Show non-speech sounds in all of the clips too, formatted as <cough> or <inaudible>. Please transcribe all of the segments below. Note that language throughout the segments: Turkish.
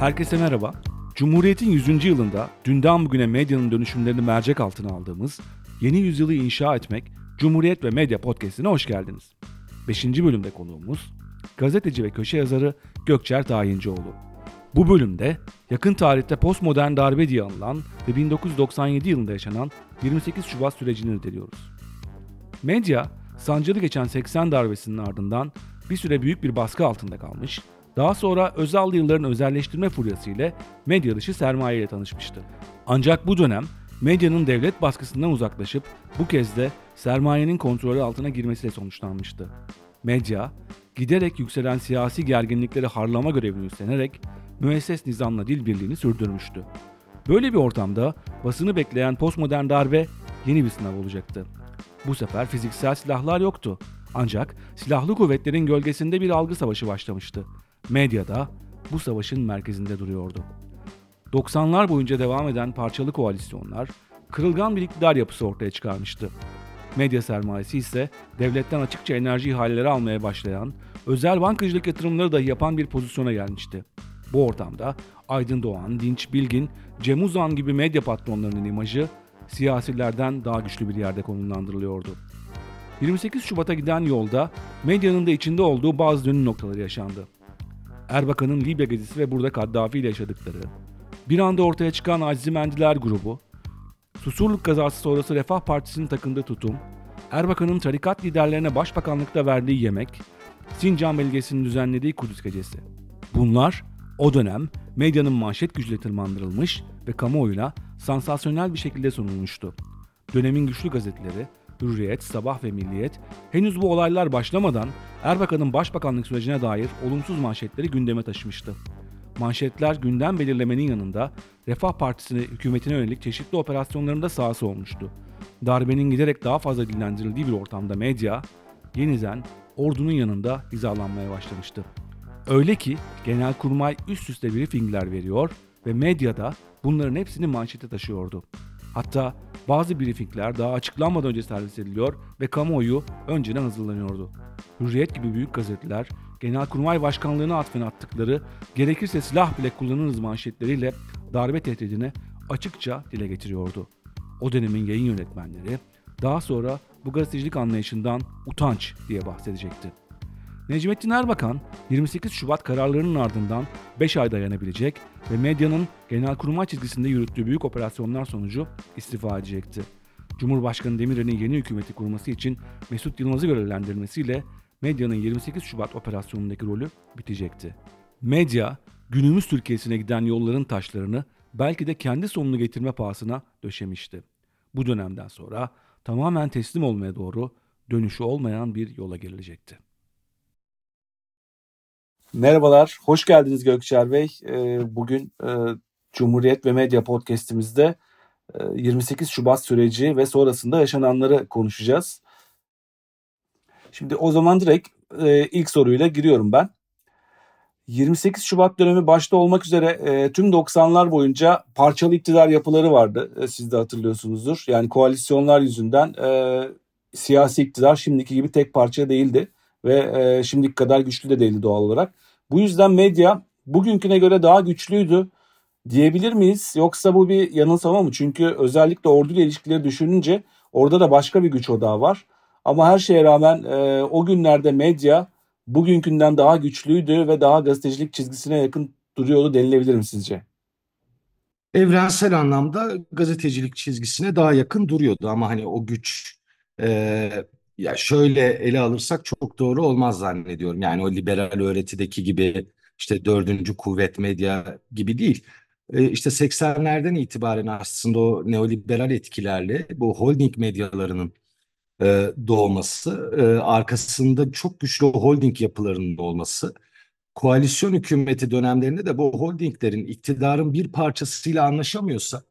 Herkese merhaba. Cumhuriyet'in 100. yılında dünden bugüne medyanın dönüşümlerini mercek altına aldığımız Yeni Yüzyılı inşa etmek Cumhuriyet ve Medya Podcast'ine hoş geldiniz. 5. bölümde konuğumuz gazeteci ve köşe yazarı Gökçer Tayincioğlu. Bu bölümde yakın tarihte postmodern darbe diye anılan ve 1997 yılında yaşanan 28 Şubat sürecini irdeliyoruz. Medya, sancılı geçen 80 darbesinin ardından bir süre büyük bir baskı altında kalmış, daha sonra Özallı yılların özelleştirme furyası ile medya dışı sermaye ile tanışmıştı. Ancak bu dönem medyanın devlet baskısından uzaklaşıp bu kez de sermayenin kontrolü altına girmesiyle sonuçlanmıştı. Medya, giderek yükselen siyasi gerginlikleri harlama görevini üstlenerek müesses nizamla dil birliğini sürdürmüştü. Böyle bir ortamda basını bekleyen postmodern darbe yeni bir sınav olacaktı. Bu sefer fiziksel silahlar yoktu. Ancak silahlı kuvvetlerin gölgesinde bir algı savaşı başlamıştı. Medyada bu savaşın merkezinde duruyordu. 90'lar boyunca devam eden parçalı koalisyonlar kırılgan bir iktidar yapısı ortaya çıkarmıştı. Medya sermayesi ise devletten açıkça enerji ihaleleri almaya başlayan, özel bankacılık yatırımları dahi yapan bir pozisyona gelmişti. Bu ortamda Aydın Doğan, Dinç Bilgin, Cem Uzan gibi medya patronlarının imajı siyasilerden daha güçlü bir yerde konumlandırılıyordu. 28 Şubat'a giden yolda medyanın da içinde olduğu bazı dönüm noktaları yaşandı. Erbakan'ın Libya gezisi ve burada Kaddafi ile yaşadıkları, bir anda ortaya çıkan Azimendiler grubu, Susurluk kazası sonrası Refah Partisi'nin takındığı tutum, Erbakan'ın tarikat liderlerine başbakanlıkta verdiği yemek, Sincan belgesinin düzenlediği Kudüs gecesi. Bunlar o dönem medyanın manşet gücüyle tırmandırılmış ve kamuoyuna sansasyonel bir şekilde sunulmuştu. Dönemin güçlü gazeteleri Hürriyet, Sabah ve Milliyet henüz bu olaylar başlamadan Erbakan'ın başbakanlık sürecine dair olumsuz manşetleri gündeme taşımıştı. Manşetler gündem belirlemenin yanında Refah Partisi'ne hükümetine yönelik çeşitli operasyonlarında sahası olmuştu. Darbenin giderek daha fazla dillendirildiği bir ortamda medya yeniden ordunun yanında hizalanmaya başlamıştı. Öyle ki Genelkurmay üst üste briefingler veriyor ve medyada bunların hepsini manşete taşıyordu. Hatta bazı briefingler daha açıklanmadan önce servis ediliyor ve kamuoyu önceden hazırlanıyordu. Hürriyet gibi büyük gazeteler Genelkurmay Başkanlığı'na atfen attıkları gerekirse silah bile kullanırız manşetleriyle darbe tehdidini açıkça dile getiriyordu. O dönemin yayın yönetmenleri daha sonra bu gazetecilik anlayışından utanç diye bahsedecekti. Necmettin Erbakan 28 Şubat kararlarının ardından 5 ay dayanabilecek ve medyanın genelkurmay çizgisinde yürüttüğü büyük operasyonlar sonucu istifa edecekti. Cumhurbaşkanı Demirel'in yeni hükümeti kurması için Mesut Yılmaz'ı görevlendirmesiyle medyanın 28 Şubat operasyonundaki rolü bitecekti. Medya, günümüz Türkiye'sine giden yolların taşlarını belki de kendi sonunu getirme pahasına döşemişti. Bu dönemden sonra tamamen teslim olmaya doğru dönüşü olmayan bir yola girilecekti. Merhabalar, hoş geldiniz Gökçer Bey. Ee, bugün e, Cumhuriyet ve Medya podcastimizde 28 e, Şubat süreci ve sonrasında yaşananları konuşacağız. Şimdi o zaman direkt e, ilk soruyla giriyorum ben. 28 Şubat dönemi başta olmak üzere tüm 90'lar boyunca parçalı iktidar yapıları vardı. Siz de hatırlıyorsunuzdur. Yani koalisyonlar yüzünden siyasi iktidar şimdiki gibi tek parça değildi ve e, şimdiki kadar güçlü de değildi doğal olarak. Bu yüzden medya bugünküne göre daha güçlüydü diyebilir miyiz? Yoksa bu bir yanılsama mı? Çünkü özellikle orduyla ilişkileri düşününce orada da başka bir güç odağı var. Ama her şeye rağmen e, o günlerde medya bugünkünden daha güçlüydü ve daha gazetecilik çizgisine yakın duruyordu denilebilir mi sizce? Evrensel anlamda gazetecilik çizgisine daha yakın duruyordu ama hani o güç e, ya şöyle ele alırsak çok doğru olmaz zannediyorum. Yani o liberal öğretideki gibi işte dördüncü kuvvet medya gibi değil. E, işte 80'lerden itibaren aslında o neoliberal etkilerle bu holding medyalarının e, doğması, e, arkasında çok güçlü holding yapılarının olması, koalisyon hükümeti dönemlerinde de bu holdinglerin iktidarın bir parçasıyla anlaşamıyorsa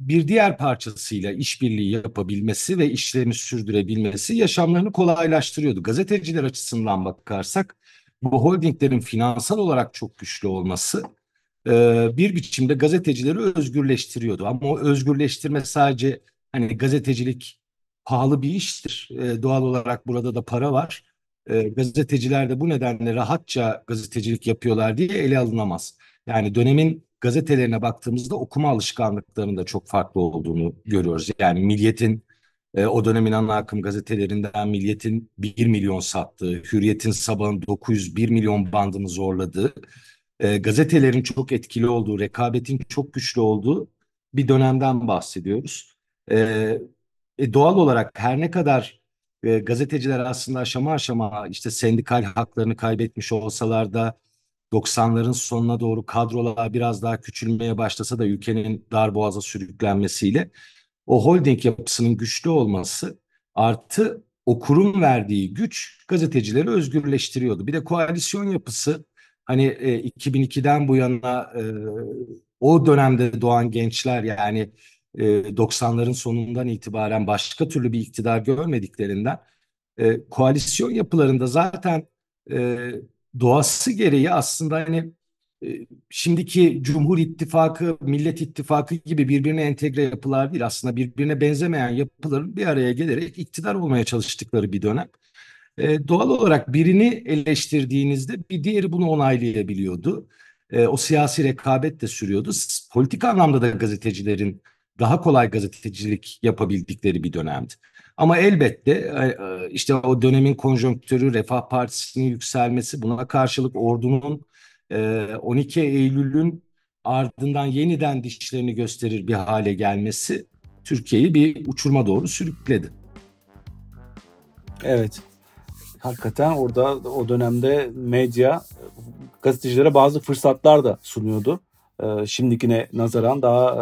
bir diğer parçasıyla işbirliği yapabilmesi ve işlerini sürdürebilmesi yaşamlarını kolaylaştırıyordu. Gazeteciler açısından bakarsak bu holdinglerin finansal olarak çok güçlü olması e, bir biçimde gazetecileri özgürleştiriyordu. Ama o özgürleştirme sadece hani gazetecilik pahalı bir iştir. E, doğal olarak burada da para var. E, gazeteciler de bu nedenle rahatça gazetecilik yapıyorlar diye ele alınamaz. Yani dönemin gazetelerine baktığımızda okuma alışkanlıklarının da çok farklı olduğunu görüyoruz. Yani Milliyet'in e, o dönemin ana akım gazetelerinden Milliyet'in 1 milyon sattığı, Hürriyet'in Sabah'ın 901 milyon bandını zorladığı, e, gazetelerin çok etkili olduğu, rekabetin çok güçlü olduğu bir dönemden bahsediyoruz. E, e, doğal olarak her ne kadar e, gazeteciler aslında aşama aşama işte sendikal haklarını kaybetmiş olsalar da 90'ların sonuna doğru kadrolar biraz daha küçülmeye başlasa da ülkenin darboğaza sürüklenmesiyle o holding yapısının güçlü olması artı o kurum verdiği güç gazetecileri özgürleştiriyordu. Bir de koalisyon yapısı hani e, 2002'den bu yana e, o dönemde doğan gençler yani e, 90'ların sonundan itibaren başka türlü bir iktidar görmediklerinden e, koalisyon yapılarında zaten e, doğası gereği aslında hani e, şimdiki Cumhur İttifakı, Millet İttifakı gibi birbirine entegre yapılar değil. Aslında birbirine benzemeyen yapıların bir araya gelerek iktidar olmaya çalıştıkları bir dönem. E, doğal olarak birini eleştirdiğinizde bir diğeri bunu onaylayabiliyordu. E, o siyasi rekabet de sürüyordu. Politik anlamda da gazetecilerin daha kolay gazetecilik yapabildikleri bir dönemdi. Ama elbette e, e, işte o dönemin konjonktürü, Refah Partisi'nin yükselmesi, buna karşılık ordunun 12 e, Eylül'ün ardından yeniden dişlerini gösterir bir hale gelmesi Türkiye'yi bir uçurma doğru sürükledi. Evet. Hakikaten orada o dönemde medya gazetecilere bazı fırsatlar da sunuyordu. Şimdikine nazaran daha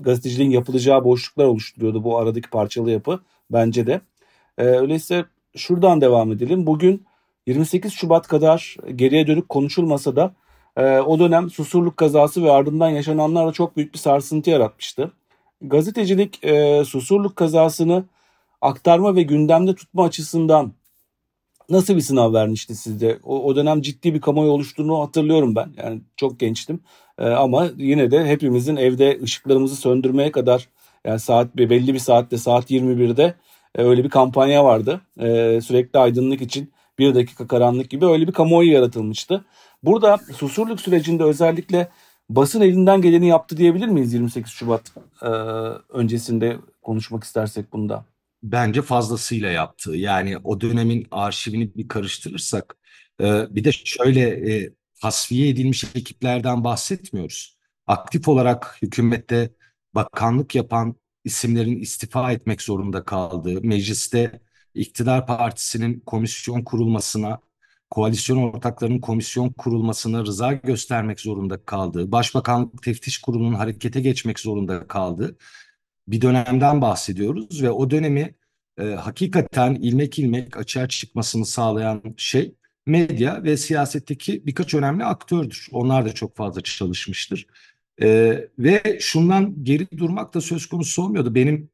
gazeteciliğin yapılacağı boşluklar oluşturuyordu bu aradaki parçalı yapı bence de. E, öyleyse şuradan devam edelim. Bugün 28 Şubat kadar geriye dönük konuşulmasa da e, o dönem Susurluk kazası ve ardından yaşananlarla çok büyük bir sarsıntı yaratmıştı. Gazetecilik e, Susurluk kazasını aktarma ve gündemde tutma açısından nasıl bir sınav vermişti sizde? O, o dönem ciddi bir kamuoyu oluştuğunu hatırlıyorum ben. Yani çok gençtim. E, ama yine de hepimizin evde ışıklarımızı söndürmeye kadar yani saat belli bir saatte saat 21'de e, öyle bir kampanya vardı. E, sürekli aydınlık için bir dakika karanlık gibi öyle bir kamuoyu yaratılmıştı. Burada susurluk sürecinde özellikle basın elinden geleni yaptı diyebilir miyiz 28 Şubat e, öncesinde konuşmak istersek bunda? Bence fazlasıyla yaptı. Yani o dönemin arşivini bir karıştırırsak e, bir de şöyle e, tasfiye edilmiş ekiplerden bahsetmiyoruz. Aktif olarak hükümette bakanlık yapan isimlerin istifa etmek zorunda kaldığı, mecliste iktidar partisinin komisyon kurulmasına, koalisyon ortaklarının komisyon kurulmasına rıza göstermek zorunda kaldığı, Başbakanlık Teftiş Kurulu'nun harekete geçmek zorunda kaldığı bir dönemden bahsediyoruz ve o dönemi e, hakikaten ilmek ilmek açığa çıkmasını sağlayan şey medya ve siyasetteki birkaç önemli aktördür. Onlar da çok fazla çalışmıştır. E, ve şundan geri durmak da söz konusu olmuyordu. Benim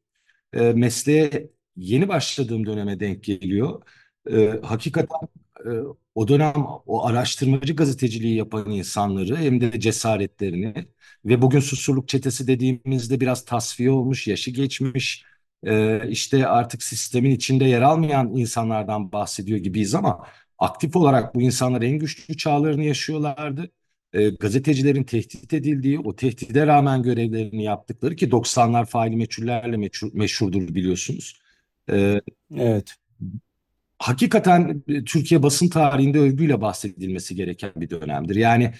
e, mesleğe yeni başladığım döneme denk geliyor. E, hakikaten e, o dönem o araştırmacı gazeteciliği yapan insanları hem de cesaretlerini ve bugün susurluk çetesi dediğimizde biraz tasfiye olmuş, yaşı geçmiş, e, işte artık sistemin içinde yer almayan insanlardan bahsediyor gibiyiz ama aktif olarak bu insanlar en güçlü çağlarını yaşıyorlardı e, gazetecilerin tehdit edildiği, o tehdide rağmen görevlerini yaptıkları ki 90'lar faili meçhullerle meşhur, meşhurdur biliyorsunuz. E, evet. Hakikaten e, Türkiye basın tarihinde övgüyle bahsedilmesi gereken bir dönemdir. Yani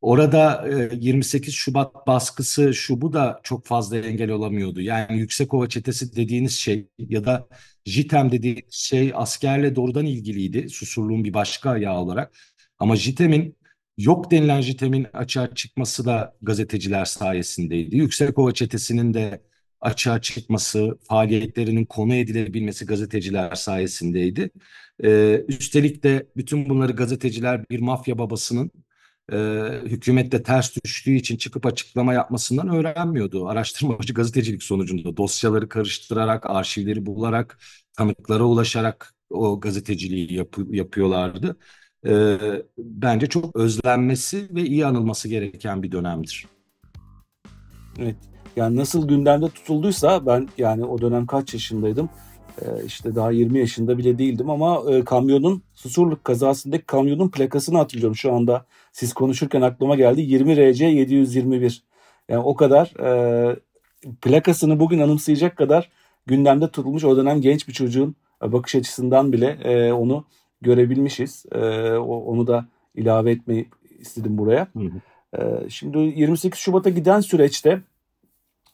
orada e, 28 Şubat baskısı şu bu da çok fazla engel olamıyordu. Yani Yüksekova çetesi dediğiniz şey ya da JITEM dediğiniz şey askerle doğrudan ilgiliydi. Susurluğun bir başka ayağı olarak. Ama JITEM'in Yok denilen jitemin açığa çıkması da gazeteciler sayesindeydi. Yüksekova çetesinin de açığa çıkması, faaliyetlerinin konu edilebilmesi gazeteciler sayesindeydi. Ee, üstelik de bütün bunları gazeteciler bir mafya babasının e, hükümette ters düştüğü için çıkıp açıklama yapmasından öğrenmiyordu. Araştırmacı gazetecilik sonucunda dosyaları karıştırarak, arşivleri bularak, tanıklara ulaşarak o gazeteciliği yap yapıyorlardı e, bence çok özlenmesi ve iyi anılması gereken bir dönemdir. Evet. Yani nasıl gündemde tutulduysa ben yani o dönem kaç yaşındaydım? Ee, işte daha 20 yaşında bile değildim ama e, kamyonun Susurluk kazasındaki kamyonun plakasını hatırlıyorum. Şu anda siz konuşurken aklıma geldi 20 RC 721. Yani o kadar e, plakasını bugün anımsayacak kadar gündemde tutulmuş o dönem genç bir çocuğun bakış açısından bile e, onu görebilmişiz. E, onu da ilave etmeyi istedim buraya. Hı hı. E, şimdi 28 Şubat'a giden süreçte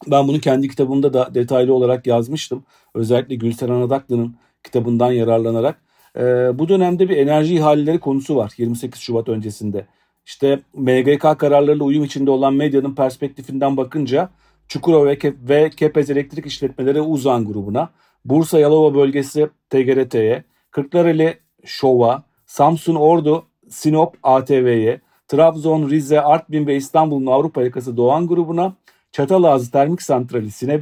ben bunu kendi kitabımda da detaylı olarak yazmıştım. Özellikle Gülseren Adaklı'nın kitabından yararlanarak. E, bu dönemde bir enerji ihaleleri konusu var 28 Şubat öncesinde. İşte MGK kararlarıyla uyum içinde olan medyanın perspektifinden bakınca Çukurova ve, Ke Kepez Elektrik İşletmeleri Uzan grubuna, Bursa Yalova bölgesi TGRT'ye, Kırklareli Şov'a, Samsun Ordu Sinop ATV'ye, Trabzon, Rize, Artvin ve İstanbul'un Avrupa yakası Doğan grubuna, Çatalazı Termik Santrali Sine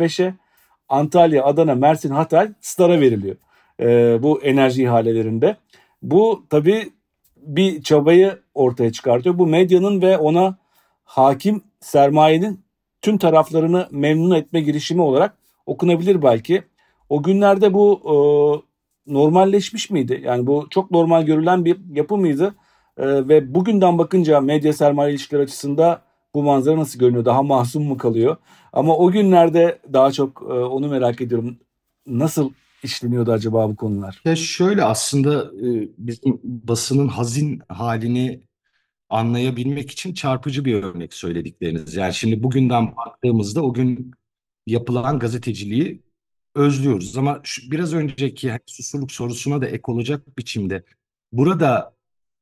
Antalya, Adana, Mersin, Hatay Star'a veriliyor. Ee, bu enerji ihalelerinde. Bu tabii bir çabayı ortaya çıkartıyor. Bu medyanın ve ona hakim sermayenin tüm taraflarını memnun etme girişimi olarak okunabilir belki. O günlerde bu e, normalleşmiş miydi? Yani bu çok normal görülen bir yapı mıydı? E, ve bugünden bakınca medya sermaye ilişkileri açısında bu manzara nasıl görünüyor? Daha masum mu kalıyor? Ama o günlerde daha çok e, onu merak ediyorum. Nasıl işleniyordu acaba bu konular? Ya şöyle aslında e, bizim basının hazin halini anlayabilmek için çarpıcı bir örnek söyledikleriniz. Yani şimdi bugünden baktığımızda o gün yapılan gazeteciliği özlüyoruz. Ama şu, biraz önceki hani, susurluk sorusuna da ek olacak biçimde burada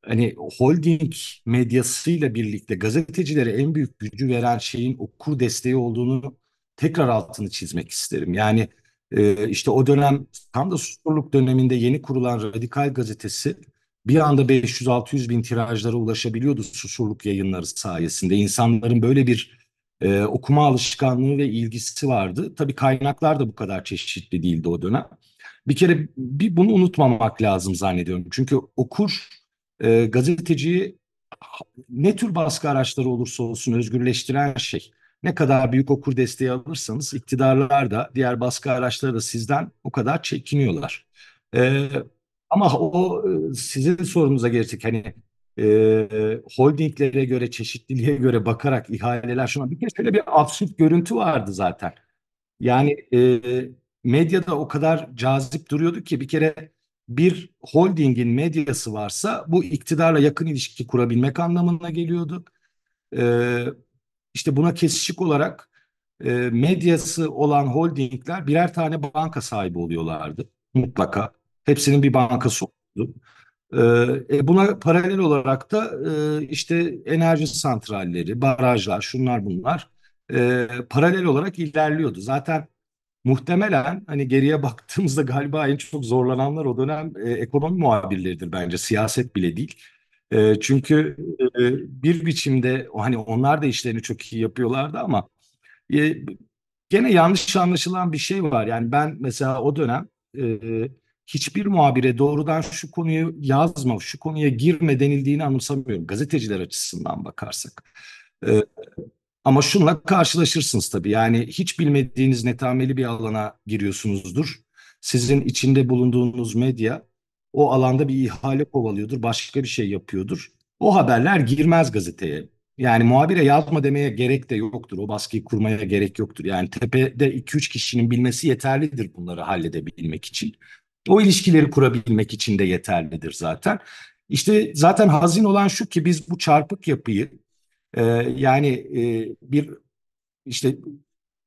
hani holding medyasıyla birlikte gazetecilere en büyük gücü veren şeyin okur desteği olduğunu tekrar altını çizmek isterim. Yani e, işte o dönem tam da susurluk döneminde yeni kurulan Radikal Gazetesi bir anda 500-600 bin tirajlara ulaşabiliyordu susurluk yayınları sayesinde. İnsanların böyle bir e, okuma alışkanlığı ve ilgisi vardı. Tabii kaynaklar da bu kadar çeşitli değildi o dönem. Bir kere bir bunu unutmamak lazım zannediyorum. Çünkü okur e, gazeteciyi ne tür baskı araçları olursa olsun özgürleştiren şey. Ne kadar büyük okur desteği alırsanız iktidarlar da diğer baskı araçları da sizden o kadar çekiniyorlar. E, ama o e, sizin sorunuza gelecek hani e, holdinglere göre, çeşitliliğe göre bakarak ihaleler şuna bir kere şöyle bir absürt görüntü vardı zaten. Yani e, medyada o kadar cazip duruyordu ki bir kere bir holdingin medyası varsa bu iktidarla yakın ilişki kurabilmek anlamına geliyordu. E, işte buna kesişik olarak e, medyası olan holdingler birer tane banka sahibi oluyorlardı mutlaka. Hepsinin bir bankası oldu. E, buna paralel olarak da e, işte enerji santralleri, barajlar, şunlar bunlar e, paralel olarak ilerliyordu. Zaten muhtemelen hani geriye baktığımızda galiba en çok zorlananlar o dönem e, ekonomi muhabirleridir bence, siyaset bile değil. E, çünkü e, bir biçimde hani onlar da işlerini çok iyi yapıyorlardı ama e, gene yanlış anlaşılan bir şey var. Yani ben mesela o dönem e, hiçbir muhabire doğrudan şu konuyu yazma, şu konuya girme denildiğini anımsamıyorum gazeteciler açısından bakarsak. Ee, ama şunla karşılaşırsınız tabii. Yani hiç bilmediğiniz netameli bir alana giriyorsunuzdur. Sizin içinde bulunduğunuz medya o alanda bir ihale kovalıyordur, başka bir şey yapıyordur. O haberler girmez gazeteye. Yani muhabire yazma demeye gerek de yoktur. O baskıyı kurmaya gerek yoktur. Yani tepede 2-3 kişinin bilmesi yeterlidir bunları halledebilmek için. O ilişkileri kurabilmek için de yeterlidir zaten. İşte zaten hazin olan şu ki biz bu çarpık yapıyı e, yani e, bir işte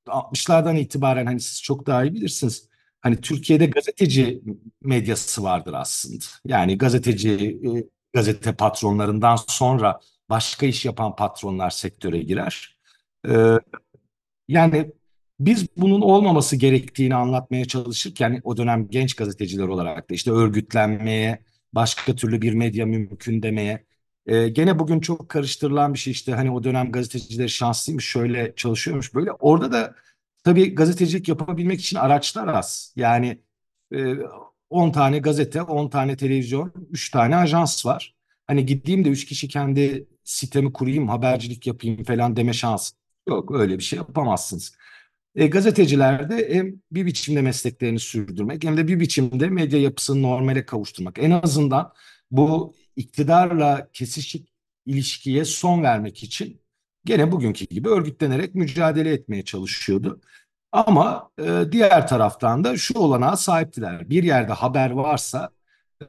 60'lardan itibaren hani siz çok daha iyi bilirsiniz. Hani Türkiye'de gazeteci medyası vardır aslında. Yani gazeteci e, gazete patronlarından sonra başka iş yapan patronlar sektöre girer. E, yani biz bunun olmaması gerektiğini anlatmaya çalışırken o dönem genç gazeteciler olarak da işte örgütlenmeye, başka türlü bir medya mümkün demeye. E, gene bugün çok karıştırılan bir şey işte hani o dönem gazeteciler şanslıymış, şöyle çalışıyormuş böyle. Orada da tabii gazetecilik yapabilmek için araçlar az. Yani e, 10 tane gazete, 10 tane televizyon, 3 tane ajans var. Hani gideyim de 3 kişi kendi sitemi kurayım, habercilik yapayım falan deme şansı yok. Öyle bir şey yapamazsınız. E, gazeteciler de hem bir biçimde mesleklerini sürdürmek hem de bir biçimde medya yapısını normale kavuşturmak. En azından bu iktidarla kesişik ilişkiye son vermek için gene bugünkü gibi örgütlenerek mücadele etmeye çalışıyordu. Ama e, diğer taraftan da şu olanağa sahiptiler. Bir yerde haber varsa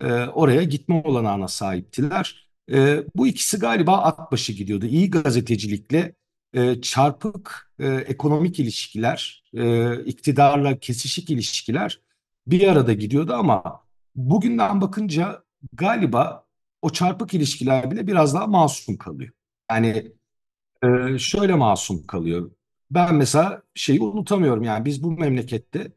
e, oraya gitme olanağına sahiptiler. E, bu ikisi galiba at başı gidiyordu. İyi gazetecilikle e, çarpık e, ekonomik ilişkiler, e, iktidarla kesişik ilişkiler bir arada gidiyordu ama bugünden bakınca galiba o çarpık ilişkiler bile biraz daha masum kalıyor. Yani e, şöyle masum kalıyor. Ben mesela şeyi unutamıyorum yani biz bu memlekette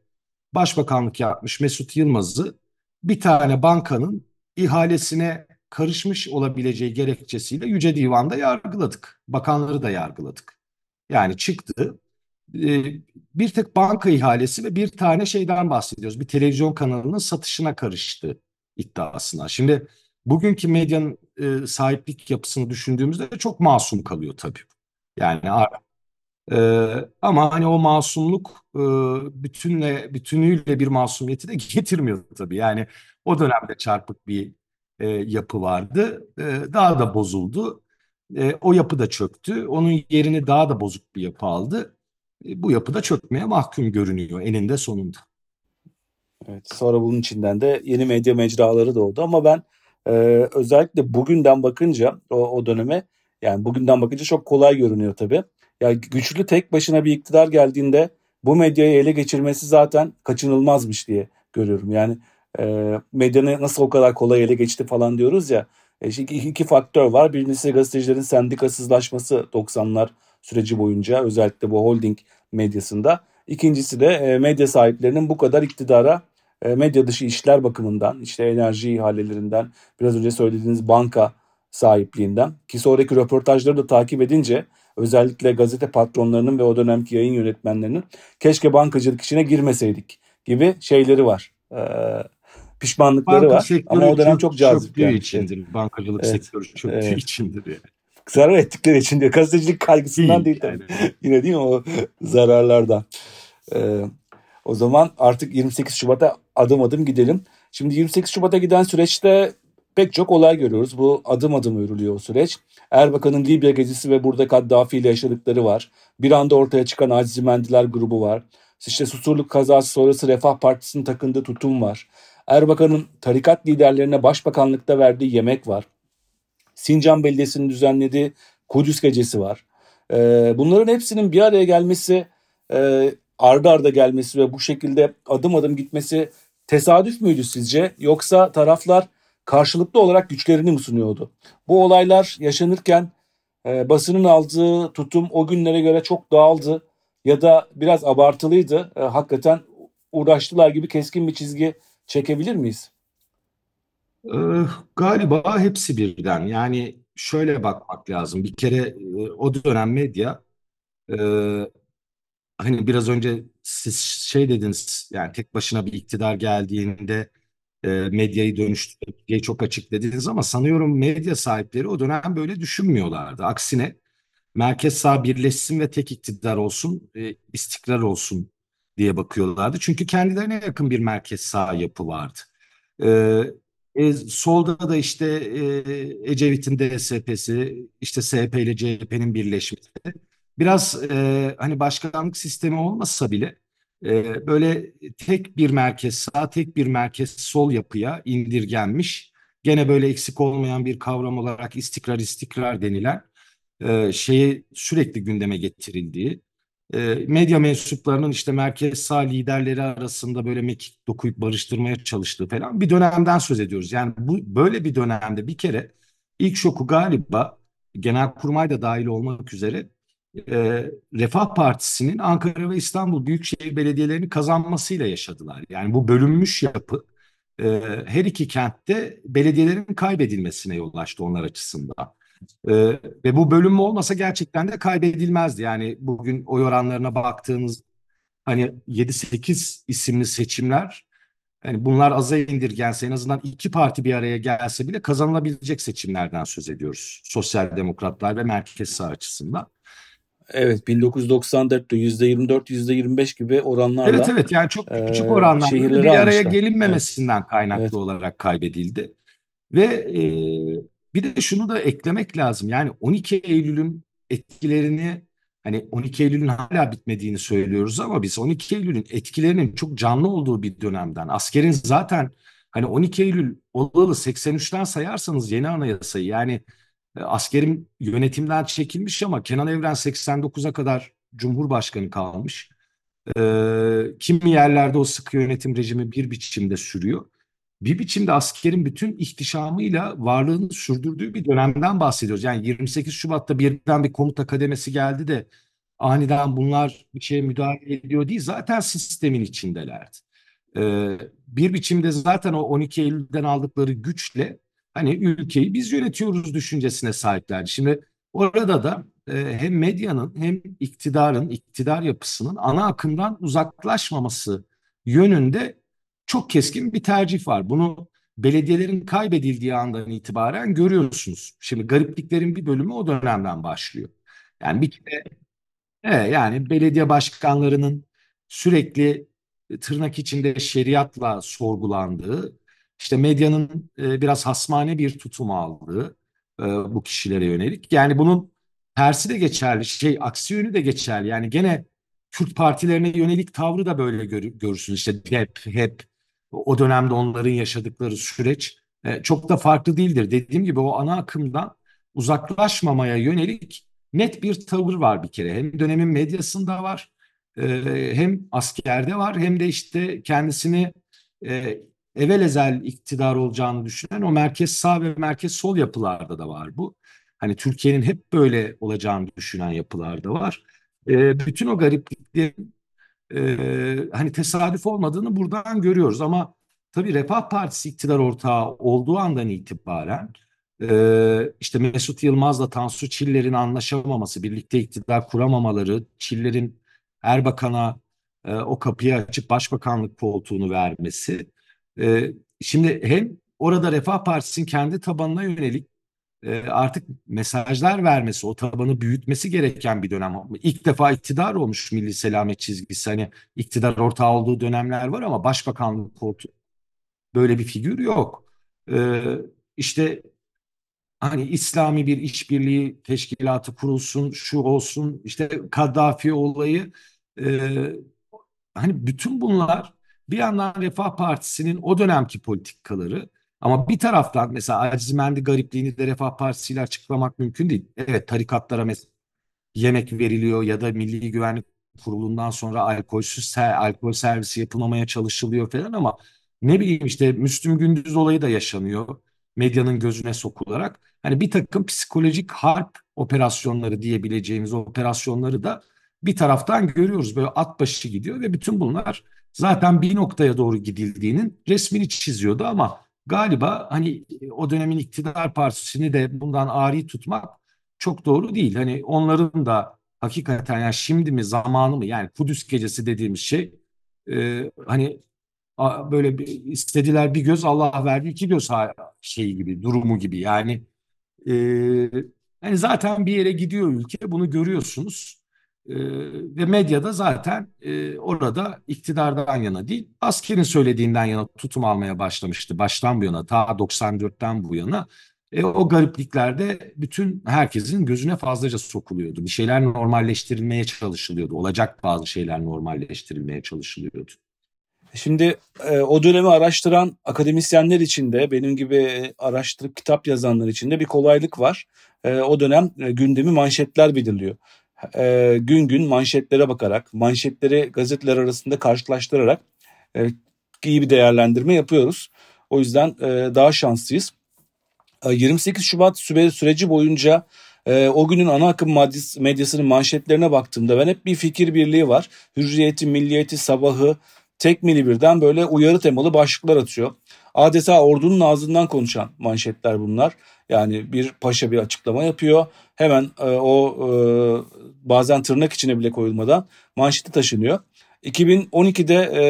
başbakanlık yapmış Mesut Yılmaz'ı bir tane bankanın ihalesine karışmış olabileceği gerekçesiyle Yüce Divan'da yargıladık. Bakanları da yargıladık. Yani çıktı. Ee, bir tek banka ihalesi ve bir tane şeyden bahsediyoruz. Bir televizyon kanalının satışına karıştı iddiasına. Şimdi bugünkü medyanın e, sahiplik yapısını düşündüğümüzde çok masum kalıyor tabii. Yani ee, ama hani o masumluk e, bütünle bütünüyle bir masumiyeti de <laughs> getirmiyor tabii. Yani o dönemde çarpık bir e, yapı vardı. E, daha da bozuldu. E, o yapı da çöktü. Onun yerini daha da bozuk bir yapı aldı. E, bu yapı da çökmeye mahkum görünüyor eninde sonunda. Evet, sonra bunun içinden de yeni medya mecraları doğdu ama ben e, özellikle bugünden bakınca o, o döneme yani bugünden bakınca çok kolay görünüyor tabii. Ya güçlü tek başına bir iktidar geldiğinde bu medyayı ele geçirmesi zaten kaçınılmazmış diye görüyorum. Yani e, medyanı nasıl o kadar kolay ele geçti falan diyoruz ya. E, iki, iki faktör var. Birincisi gazetecilerin sendikasızlaşması 90'lar süreci boyunca özellikle bu holding medyasında. İkincisi de e, medya sahiplerinin bu kadar iktidara medya dışı işler bakımından işte enerji ihalelerinden biraz önce söylediğiniz banka sahipliğinden ki sonraki röportajları da takip edince özellikle gazete patronlarının ve o dönemki yayın yönetmenlerinin keşke bankacılık işine girmeseydik gibi şeyleri var. Ee, pişmanlıkları Banka var. Ama o dönem çok, cazip. Yani. içindir. Bankacılık evet. sektörü çöktüğü evet. içindir yani. Zarar ettikleri için diyor. Gazetecilik kaygısından değil, değil tabii. Yani. Yine değil mi o zararlardan. Ee, o zaman artık 28 Şubat'a adım adım gidelim. Şimdi 28 Şubat'a giden süreçte pek çok olay görüyoruz. Bu adım adım örülüyor o süreç. Erbakan'ın Libya gezisi ve burada Kaddafi ile yaşadıkları var. Bir anda ortaya çıkan Azizimendiler grubu var. İşte Susurluk kazası sonrası Refah Partisi'nin takındığı tutum var. Erbakan'ın tarikat liderlerine başbakanlıkta verdiği yemek var. Sincan Belediyesi'nin düzenlediği Kudüs Gecesi var. Ee, bunların hepsinin bir araya gelmesi, e, arda arda gelmesi ve bu şekilde adım adım gitmesi tesadüf müydü sizce? Yoksa taraflar karşılıklı olarak güçlerini mi sunuyordu? Bu olaylar yaşanırken e, basının aldığı tutum o günlere göre çok dağıldı ya da biraz abartılıydı. E, hakikaten uğraştılar gibi keskin bir çizgi çekebilir miyiz? Ee, galiba hepsi birden. Yani şöyle bakmak lazım. Bir kere e, o dönem medya e, hani biraz önce siz şey dediniz yani tek başına bir iktidar geldiğinde e, medyayı dönüştürmeyi çok açık dediniz ama sanıyorum medya sahipleri o dönem böyle düşünmüyorlardı. Aksine merkez sağ birleşsin ve tek iktidar olsun, e, istikrar olsun diye bakıyorlardı. Çünkü kendilerine yakın bir merkez sağ yapı vardı. E, e, solda da işte e, Ecevit'in DSP'si, işte SP ile CHP'nin birleşmesi. Biraz e, hani başkanlık sistemi olmasa bile e, böyle tek bir merkez sağ, tek bir merkez sol yapıya indirgenmiş. Gene böyle eksik olmayan bir kavram olarak istikrar istikrar denilen e, şeyi sürekli gündeme getirildiği, e, medya mensuplarının işte merkez sağ liderleri arasında böyle mekik dokuyup barıştırmaya çalıştığı falan bir dönemden söz ediyoruz. Yani bu böyle bir dönemde bir kere ilk şoku galiba Genelkurmay da dahil olmak üzere e, Refah Partisi'nin Ankara ve İstanbul Büyükşehir Belediyelerini kazanmasıyla yaşadılar. Yani bu bölünmüş yapı e, her iki kentte belediyelerin kaybedilmesine yol açtı onlar açısından. E, ve bu bölünme olmasa gerçekten de kaybedilmezdi. Yani bugün oy oranlarına baktığınız hani 7-8 isimli seçimler yani bunlar aza indirgense en azından iki parti bir araya gelse bile kazanılabilecek seçimlerden söz ediyoruz. Sosyal demokratlar ve merkez sağ açısından. Evet 1994'te %24 %25 gibi oranlarla Evet evet yani çok küçük oranlarla bir araya almışlar. gelinmemesinden evet. kaynaklı evet. olarak kaybedildi. Ve e, bir de şunu da eklemek lazım. Yani 12 Eylül'ün etkilerini hani 12 Eylül'ün hala bitmediğini söylüyoruz ama biz 12 Eylül'ün etkilerinin çok canlı olduğu bir dönemden askerin zaten hani 12 Eylül olalı 83'ten sayarsanız yeni anayasayı yani e, askerim yönetimden çekilmiş ama Kenan Evren 89'a kadar Cumhurbaşkanı kalmış. Ee, kimi yerlerde o sıkı yönetim rejimi bir biçimde sürüyor. Bir biçimde askerin bütün ihtişamıyla varlığını sürdürdüğü bir dönemden bahsediyoruz. Yani 28 Şubat'ta birden bir komuta kademesi geldi de aniden bunlar bir şeye müdahale ediyor değil. Zaten sistemin içindelerdi. Ee, bir biçimde zaten o 12 Eylül'den aldıkları güçle hani ülkeyi biz yönetiyoruz düşüncesine sahiplerdi. Şimdi orada da e, hem medyanın hem iktidarın, iktidar yapısının ana akımdan uzaklaşmaması yönünde çok keskin bir tercih var. Bunu belediyelerin kaybedildiği andan itibaren görüyorsunuz. Şimdi garipliklerin bir bölümü o dönemden başlıyor. Yani bir kere evet, yani belediye başkanlarının sürekli tırnak içinde şeriatla sorgulandığı, işte medyanın e, biraz hasmane bir tutum aldığı e, bu kişilere yönelik. Yani bunun tersi de geçerli, şey aksi yönü de geçerli. Yani gene Kürt partilerine yönelik tavrı da böyle gör, görürsünüz. İşte hep hep o dönemde onların yaşadıkları süreç e, çok da farklı değildir. Dediğim gibi o ana akımdan uzaklaşmamaya yönelik net bir tavır var bir kere. Hem dönemin medyasında var, hem askerde var, hem de işte kendisini evvel ezel iktidar olacağını düşünen o merkez sağ ve merkez sol yapılarda da var bu. Hani Türkiye'nin hep böyle olacağını düşünen yapılarda var. E, bütün o garipliklerin e, hani tesadüf olmadığını buradan görüyoruz. Ama tabii Refah Partisi iktidar ortağı olduğu andan itibaren e, işte Mesut Yılmaz'la Tansu Çiller'in anlaşamaması, birlikte iktidar kuramamaları, Çiller'in Erbakan'a e, o kapıyı açıp başbakanlık koltuğunu vermesi. E, şimdi hem orada Refah Partisi'nin kendi tabanına yönelik e, artık mesajlar vermesi, o tabanı büyütmesi gereken bir dönem. İlk defa iktidar olmuş Milli Selamet çizgisi. Hani iktidar ortağı olduğu dönemler var ama başbakanlık koltuğu böyle bir figür yok. E, işte hani İslami bir işbirliği teşkilatı kurulsun, şu olsun, işte Kaddafi olayı e, hani bütün bunlar bir yandan Refah Partisi'nin o dönemki politikaları ama bir taraftan mesela Aziz Mendi garipliğini de Refah Partisi ile açıklamak mümkün değil. Evet tarikatlara mesela yemek veriliyor ya da Milli Güvenlik Kurulu'ndan sonra alkolsüz alkol servisi yapılmamaya çalışılıyor falan ama ne bileyim işte Müslüm Gündüz olayı da yaşanıyor medyanın gözüne sokularak. Hani bir takım psikolojik harp operasyonları diyebileceğimiz operasyonları da bir taraftan görüyoruz. Böyle at başı gidiyor ve bütün bunlar zaten bir noktaya doğru gidildiğinin resmini çiziyordu ama galiba hani o dönemin iktidar partisini de bundan ari tutmak çok doğru değil. Hani onların da hakikaten yani şimdi mi zamanı mı yani Kudüs gecesi dediğimiz şey e, hani a, böyle bir, istediler bir göz Allah verdi iki göz şeyi gibi durumu gibi yani e, yani zaten bir yere gidiyor ülke bunu görüyorsunuz. Ee, ve medyada zaten e, orada iktidardan yana değil, askerin söylediğinden yana tutum almaya başlamıştı. Baştan bu yana, ta 94'ten bu yana. E, o garipliklerde bütün herkesin gözüne fazlaca sokuluyordu. Bir şeyler normalleştirilmeye çalışılıyordu. Olacak bazı şeyler normalleştirilmeye çalışılıyordu. Şimdi e, o dönemi araştıran akademisyenler için de benim gibi araştırıp kitap yazanlar için de bir kolaylık var. E, o dönem e, gündemi manşetler belirliyor e, gün gün manşetlere bakarak, manşetleri gazeteler arasında karşılaştırarak e, iyi bir değerlendirme yapıyoruz. O yüzden e, daha şanslıyız. E, 28 Şubat süre, süreci boyunca e, o günün ana akım medyasının manşetlerine baktığımda ben hep bir fikir birliği var. Hürriyeti, Milliyeti, Sabahı, tek mili birden böyle uyarı temalı başlıklar atıyor. Adeta ordunun ağzından konuşan manşetler bunlar. Yani bir paşa bir açıklama yapıyor. Hemen e, o e, bazen tırnak içine bile koyulmadan manşeti taşınıyor. 2012'de e,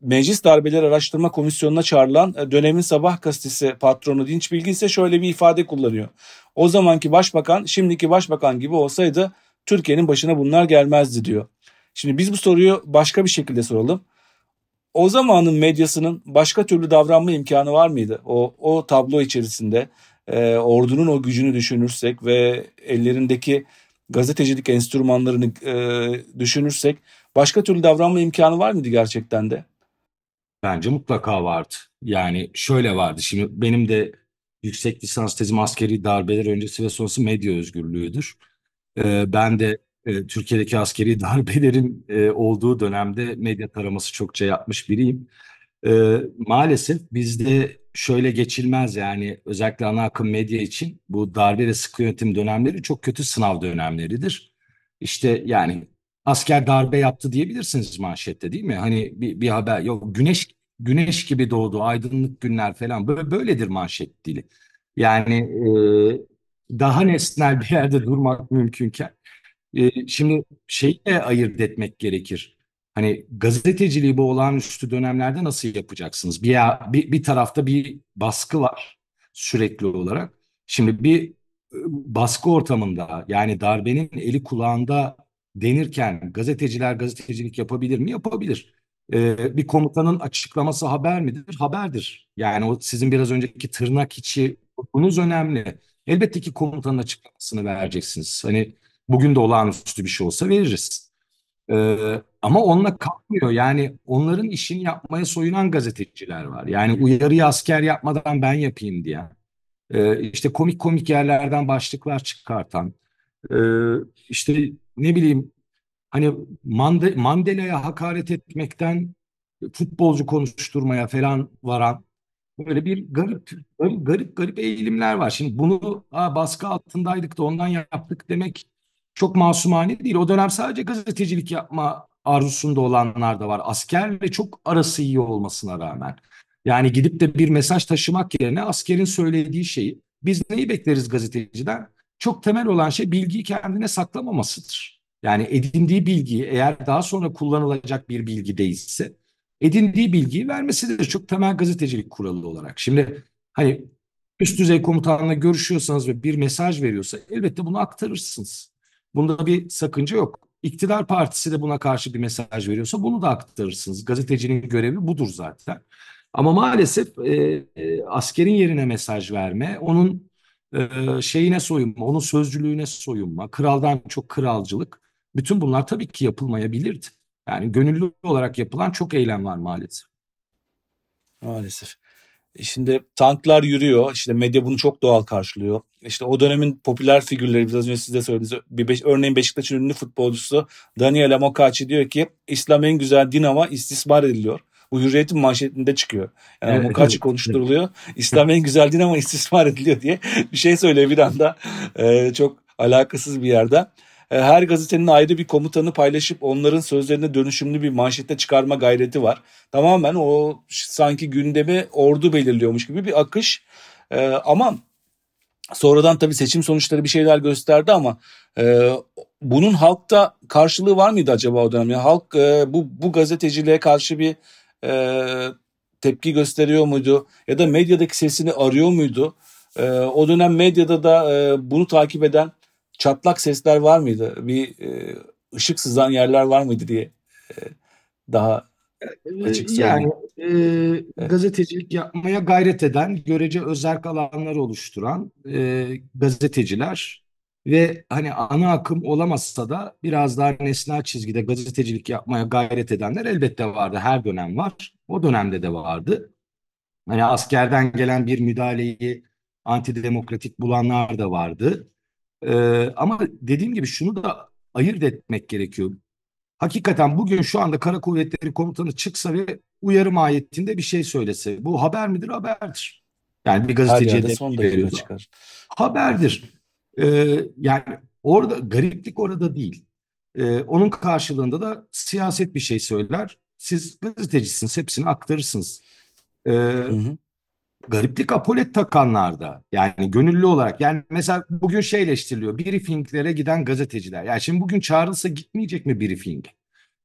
Meclis Darbeleri Araştırma Komisyonu'na çağrılan e, dönemin sabah gazetesi patronu Dinç Bilgi ise şöyle bir ifade kullanıyor. O zamanki başbakan şimdiki başbakan gibi olsaydı Türkiye'nin başına bunlar gelmezdi diyor. Şimdi biz bu soruyu başka bir şekilde soralım. O zamanın medyasının başka türlü davranma imkanı var mıydı? O, o tablo içerisinde e, ordunun o gücünü düşünürsek ve ellerindeki gazetecilik enstrümanlarını e, düşünürsek başka türlü davranma imkanı var mıydı gerçekten de? Bence mutlaka vardı. Yani şöyle vardı. Şimdi benim de yüksek lisans tezim askeri darbeler öncesi ve sonrası medya özgürlüğüdür. Ee, ben de e, Türkiye'deki askeri <laughs> darbelerin e, olduğu dönemde medya taraması çokça yapmış biriyim. Ee, maalesef bizde şöyle geçilmez yani özellikle ana akım medya için bu darbe ve sıkı yönetim dönemleri çok kötü sınav dönemleridir. İşte yani asker darbe yaptı diyebilirsiniz manşette değil mi? Hani bir, bir haber yok güneş güneş gibi doğdu aydınlık günler falan böyle böyledir manşet dili. Yani e, daha nesnel bir yerde durmak mümkünken e, şimdi şeyi de ayırt etmek gerekir. Hani gazeteciliği bu olağanüstü dönemlerde nasıl yapacaksınız? Bir, bir, bir tarafta bir baskı var sürekli olarak. Şimdi bir baskı ortamında yani darbenin eli kulağında denirken gazeteciler gazetecilik yapabilir mi? Yapabilir. Ee, bir komutanın açıklaması haber midir? Haberdir. Yani o sizin biraz önceki tırnak içi bunuz önemli. Elbette ki komutanın açıklamasını vereceksiniz. Hani bugün de olağanüstü bir şey olsa veririz. Ee, ama onunla kalmıyor. Yani onların işini yapmaya soyunan gazeteciler var. Yani uyarıyı asker yapmadan ben yapayım diye. Ee, işte komik komik yerlerden başlıklar çıkartan. Ee, işte ne bileyim hani Mande Mandela'ya hakaret etmekten futbolcu konuşturmaya falan varan böyle bir garip garip garip, garip eğilimler var. Şimdi bunu Aa, baskı altındaydık da ondan yaptık demek çok masumane değil. O dönem sadece gazetecilik yapma arzusunda olanlar da var. Askerle çok arası iyi olmasına rağmen. Yani gidip de bir mesaj taşımak yerine askerin söylediği şeyi biz neyi bekleriz gazeteciden? Çok temel olan şey bilgiyi kendine saklamamasıdır. Yani edindiği bilgiyi eğer daha sonra kullanılacak bir bilgi değilse edindiği bilgiyi vermesidir. Çok temel gazetecilik kuralı olarak. Şimdi hani üst düzey komutanla görüşüyorsanız ve bir mesaj veriyorsa elbette bunu aktarırsınız. Bunda bir sakınca yok. İktidar partisi de buna karşı bir mesaj veriyorsa bunu da aktarırsınız. Gazetecinin görevi budur zaten. Ama maalesef e, e, askerin yerine mesaj verme, onun e, şeyine soyunma, onun sözcülüğüne soyunma, kraldan çok kralcılık. Bütün bunlar tabii ki yapılmayabilirdi. Yani gönüllü olarak yapılan çok eylem var maalesef. Maalesef. Şimdi tanklar yürüyor. İşte medya bunu çok doğal karşılıyor. İşte o dönemin popüler figürleri biraz önce siz de söylediniz. Bir beş, örneğin Beşiktaş'ın ünlü futbolcusu Daniel Amokachi diyor ki İslam en güzel din ama istismar ediliyor. Bu hürriyetin manşetinde çıkıyor. Yani Evet, Amokachi evet, konuşturuluyor. İslam en güzel din ama istismar ediliyor diye bir şey söylüyor bir anda. Ee, çok alakasız bir yerden. Ee, Her gazetenin ayrı bir komutanı paylaşıp onların sözlerine dönüşümlü bir manşette çıkarma gayreti var. Tamamen o sanki gündemi ordu belirliyormuş gibi bir akış. Ee, ama sonradan tabii seçim sonuçları bir şeyler gösterdi ama e, bunun halkta karşılığı var mıydı acaba o dönem? Yani halk e, bu bu gazeteciliğe karşı bir e, tepki gösteriyor muydu? Ya da medyadaki sesini arıyor muydu? E, o dönem medyada da e, bunu takip eden çatlak sesler var mıydı? Bir e, ışık sızan yerler var mıydı diye e, daha açık Yani söyleyeyim. e, gazetecilik yapmaya gayret eden, görece özerk alanlar oluşturan e, gazeteciler ve hani ana akım olamazsa da biraz daha nesnel çizgide gazetecilik yapmaya gayret edenler elbette vardı. Her dönem var. O dönemde de vardı. Hani askerden gelen bir müdahaleyi antidemokratik bulanlar da vardı. E, ama dediğim gibi şunu da ayırt etmek gerekiyor. Hakikaten bugün şu anda Kara Kuvvetleri Komutanı çıksa ve uyarı mahiyetinde bir şey söylese bu haber midir? Haberdir. Yani bir gazeteciye de son dakika çıkar. Haberdir. Ee, yani orada gariplik orada değil. Ee, onun karşılığında da siyaset bir şey söyler. Siz gazetecisiniz, hepsini aktarırsınız. Ee, Hı hı. Gariplik apolet takanlarda yani gönüllü olarak yani mesela bugün şey eleştiriliyor briefinglere giden gazeteciler. Yani şimdi bugün çağrılsa gitmeyecek mi briefing?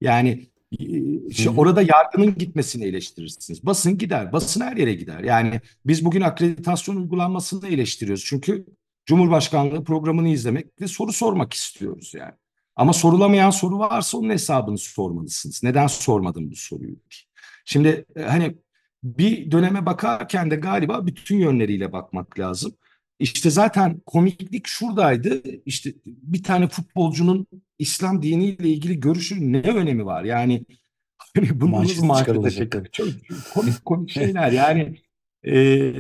Yani e, şey, orada yargının gitmesini eleştirirsiniz. Basın gider. Basın her yere gider. Yani biz bugün akreditasyon uygulanmasını eleştiriyoruz. Çünkü Cumhurbaşkanlığı programını izlemek ve soru sormak istiyoruz yani. Ama sorulamayan soru varsa onun hesabını sormalısınız. Neden sormadım bu soruyu? Şimdi e, hani bir döneme bakarken de galiba bütün yönleriyle bakmak lazım. İşte zaten komiklik şuradaydı. İşte bir tane futbolcunun İslam diniyle ilgili görüşünün ne önemi var? Yani <laughs> hani bunu nasıl çekiyor? Çok <laughs> komik komik şeyler yani e,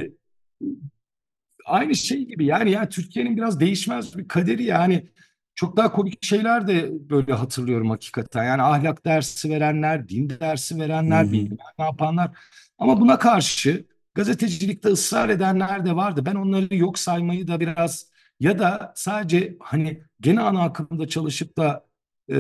aynı şey gibi yani ya Türkiye'nin biraz değişmez bir kaderi yani çok daha komik şeyler de böyle hatırlıyorum hakikaten. Yani ahlak dersi verenler, din dersi verenler, bilmem ne yapanlar. Ama buna karşı gazetecilikte ısrar edenler de vardı. Ben onları yok saymayı da biraz ya da sadece hani gene ana akımda çalışıp da e,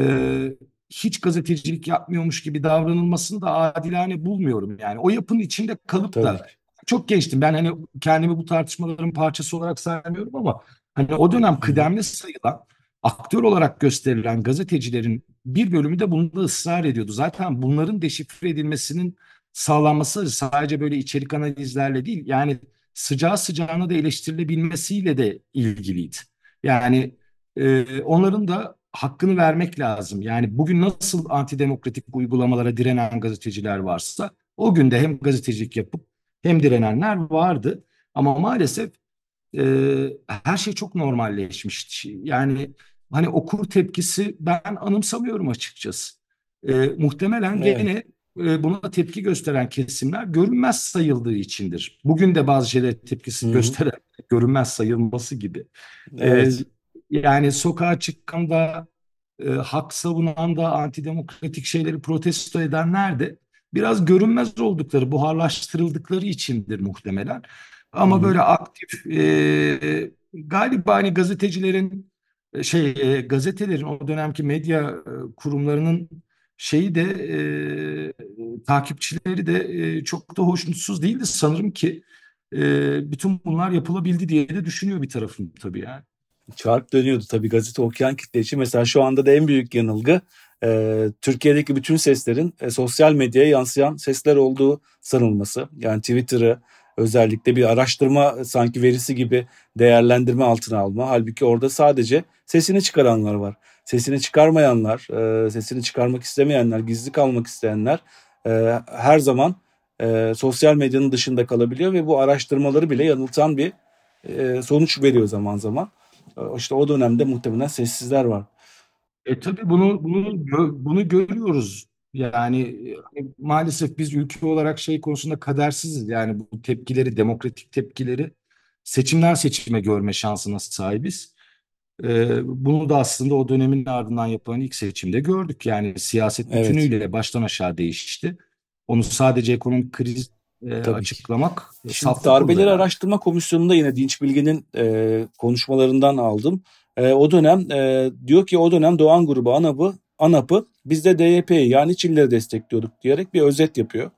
hiç gazetecilik yapmıyormuş gibi davranılmasını da adilane bulmuyorum. Yani o yapının içinde kalıp Tabii da çok gençtim. Ben hani kendimi bu tartışmaların parçası olarak saymıyorum ama hani o dönem kıdemli sayılan aktör olarak gösterilen gazetecilerin bir bölümü de bunda ısrar ediyordu. Zaten bunların deşifre edilmesinin sağlanması sadece böyle içerik analizlerle değil, yani sıcağı sıcağına da eleştirilebilmesiyle de ilgiliydi. Yani e, onların da hakkını vermek lazım. Yani bugün nasıl antidemokratik uygulamalara direnen gazeteciler varsa o gün de hem gazetecilik yapıp hem direnenler vardı. Ama maalesef e, her şey çok normalleşmiş. Yani hani okur tepkisi ben anımsamıyorum açıkçası. E, muhtemelen Evet. gene e, buna tepki gösteren kesimler görünmez sayıldığı içindir. Bugün de bazı şeylere tepkisi hı. gösteren görünmez sayılması gibi. E, Evet. yani sokağa çıkan da e, hak savunan da antidemokratik şeyleri protesto edenler de biraz görünmez oldukları, buharlaştırıldıkları içindir muhtemelen. Ama hı. böyle aktif e, galiba hani gazetecilerin e, şey e, gazetelerin o dönemki medya e, kurumlarının şeyi de e, takipçileri de e, çok da hoşnutsuz değildi sanırım ki e, bütün bunlar yapılabildi diye de düşünüyor bir tarafım tabii yani. Çark dönüyordu tabii gazete okuyan kitle için. Mesela şu anda da en büyük yanılgı e, Türkiye'deki bütün seslerin e, sosyal medyaya yansıyan sesler olduğu sanılması. Yani Twitter'ı özellikle bir araştırma sanki verisi gibi değerlendirme altına alma. Halbuki orada sadece sesini çıkaranlar var. Sesini çıkarmayanlar, e, sesini çıkarmak istemeyenler, gizli kalmak isteyenler e, her zaman e, sosyal medyanın dışında kalabiliyor ve bu araştırmaları bile yanıltan bir e, sonuç veriyor zaman zaman. E, İşte o dönemde muhtemelen sessizler var. E tabii bunu bunu bunu görüyoruz. Yani e, maalesef biz ülke olarak şey konusunda kadersiziz. Yani bu tepkileri, demokratik tepkileri seçimden seçime görme şansına sahibiz. E, bunu da aslında o dönemin ardından yapılan ilk seçimde gördük. Yani siyaset Evet, bütünüyle baştan aşağı değişti. Onu sadece ekonomik kriz e, tabii açıklamak Şimdi darbeleri herhalde. araştırma komisyonunda yine Dinç Bilge'nin e, konuşmalarından aldım. E, o dönem e, diyor ki o dönem Doğan grubu ANAP'ı ANAP'ı biz de DYP'yi yani Çiller'i destekliyorduk diyerek bir özet yapıyor.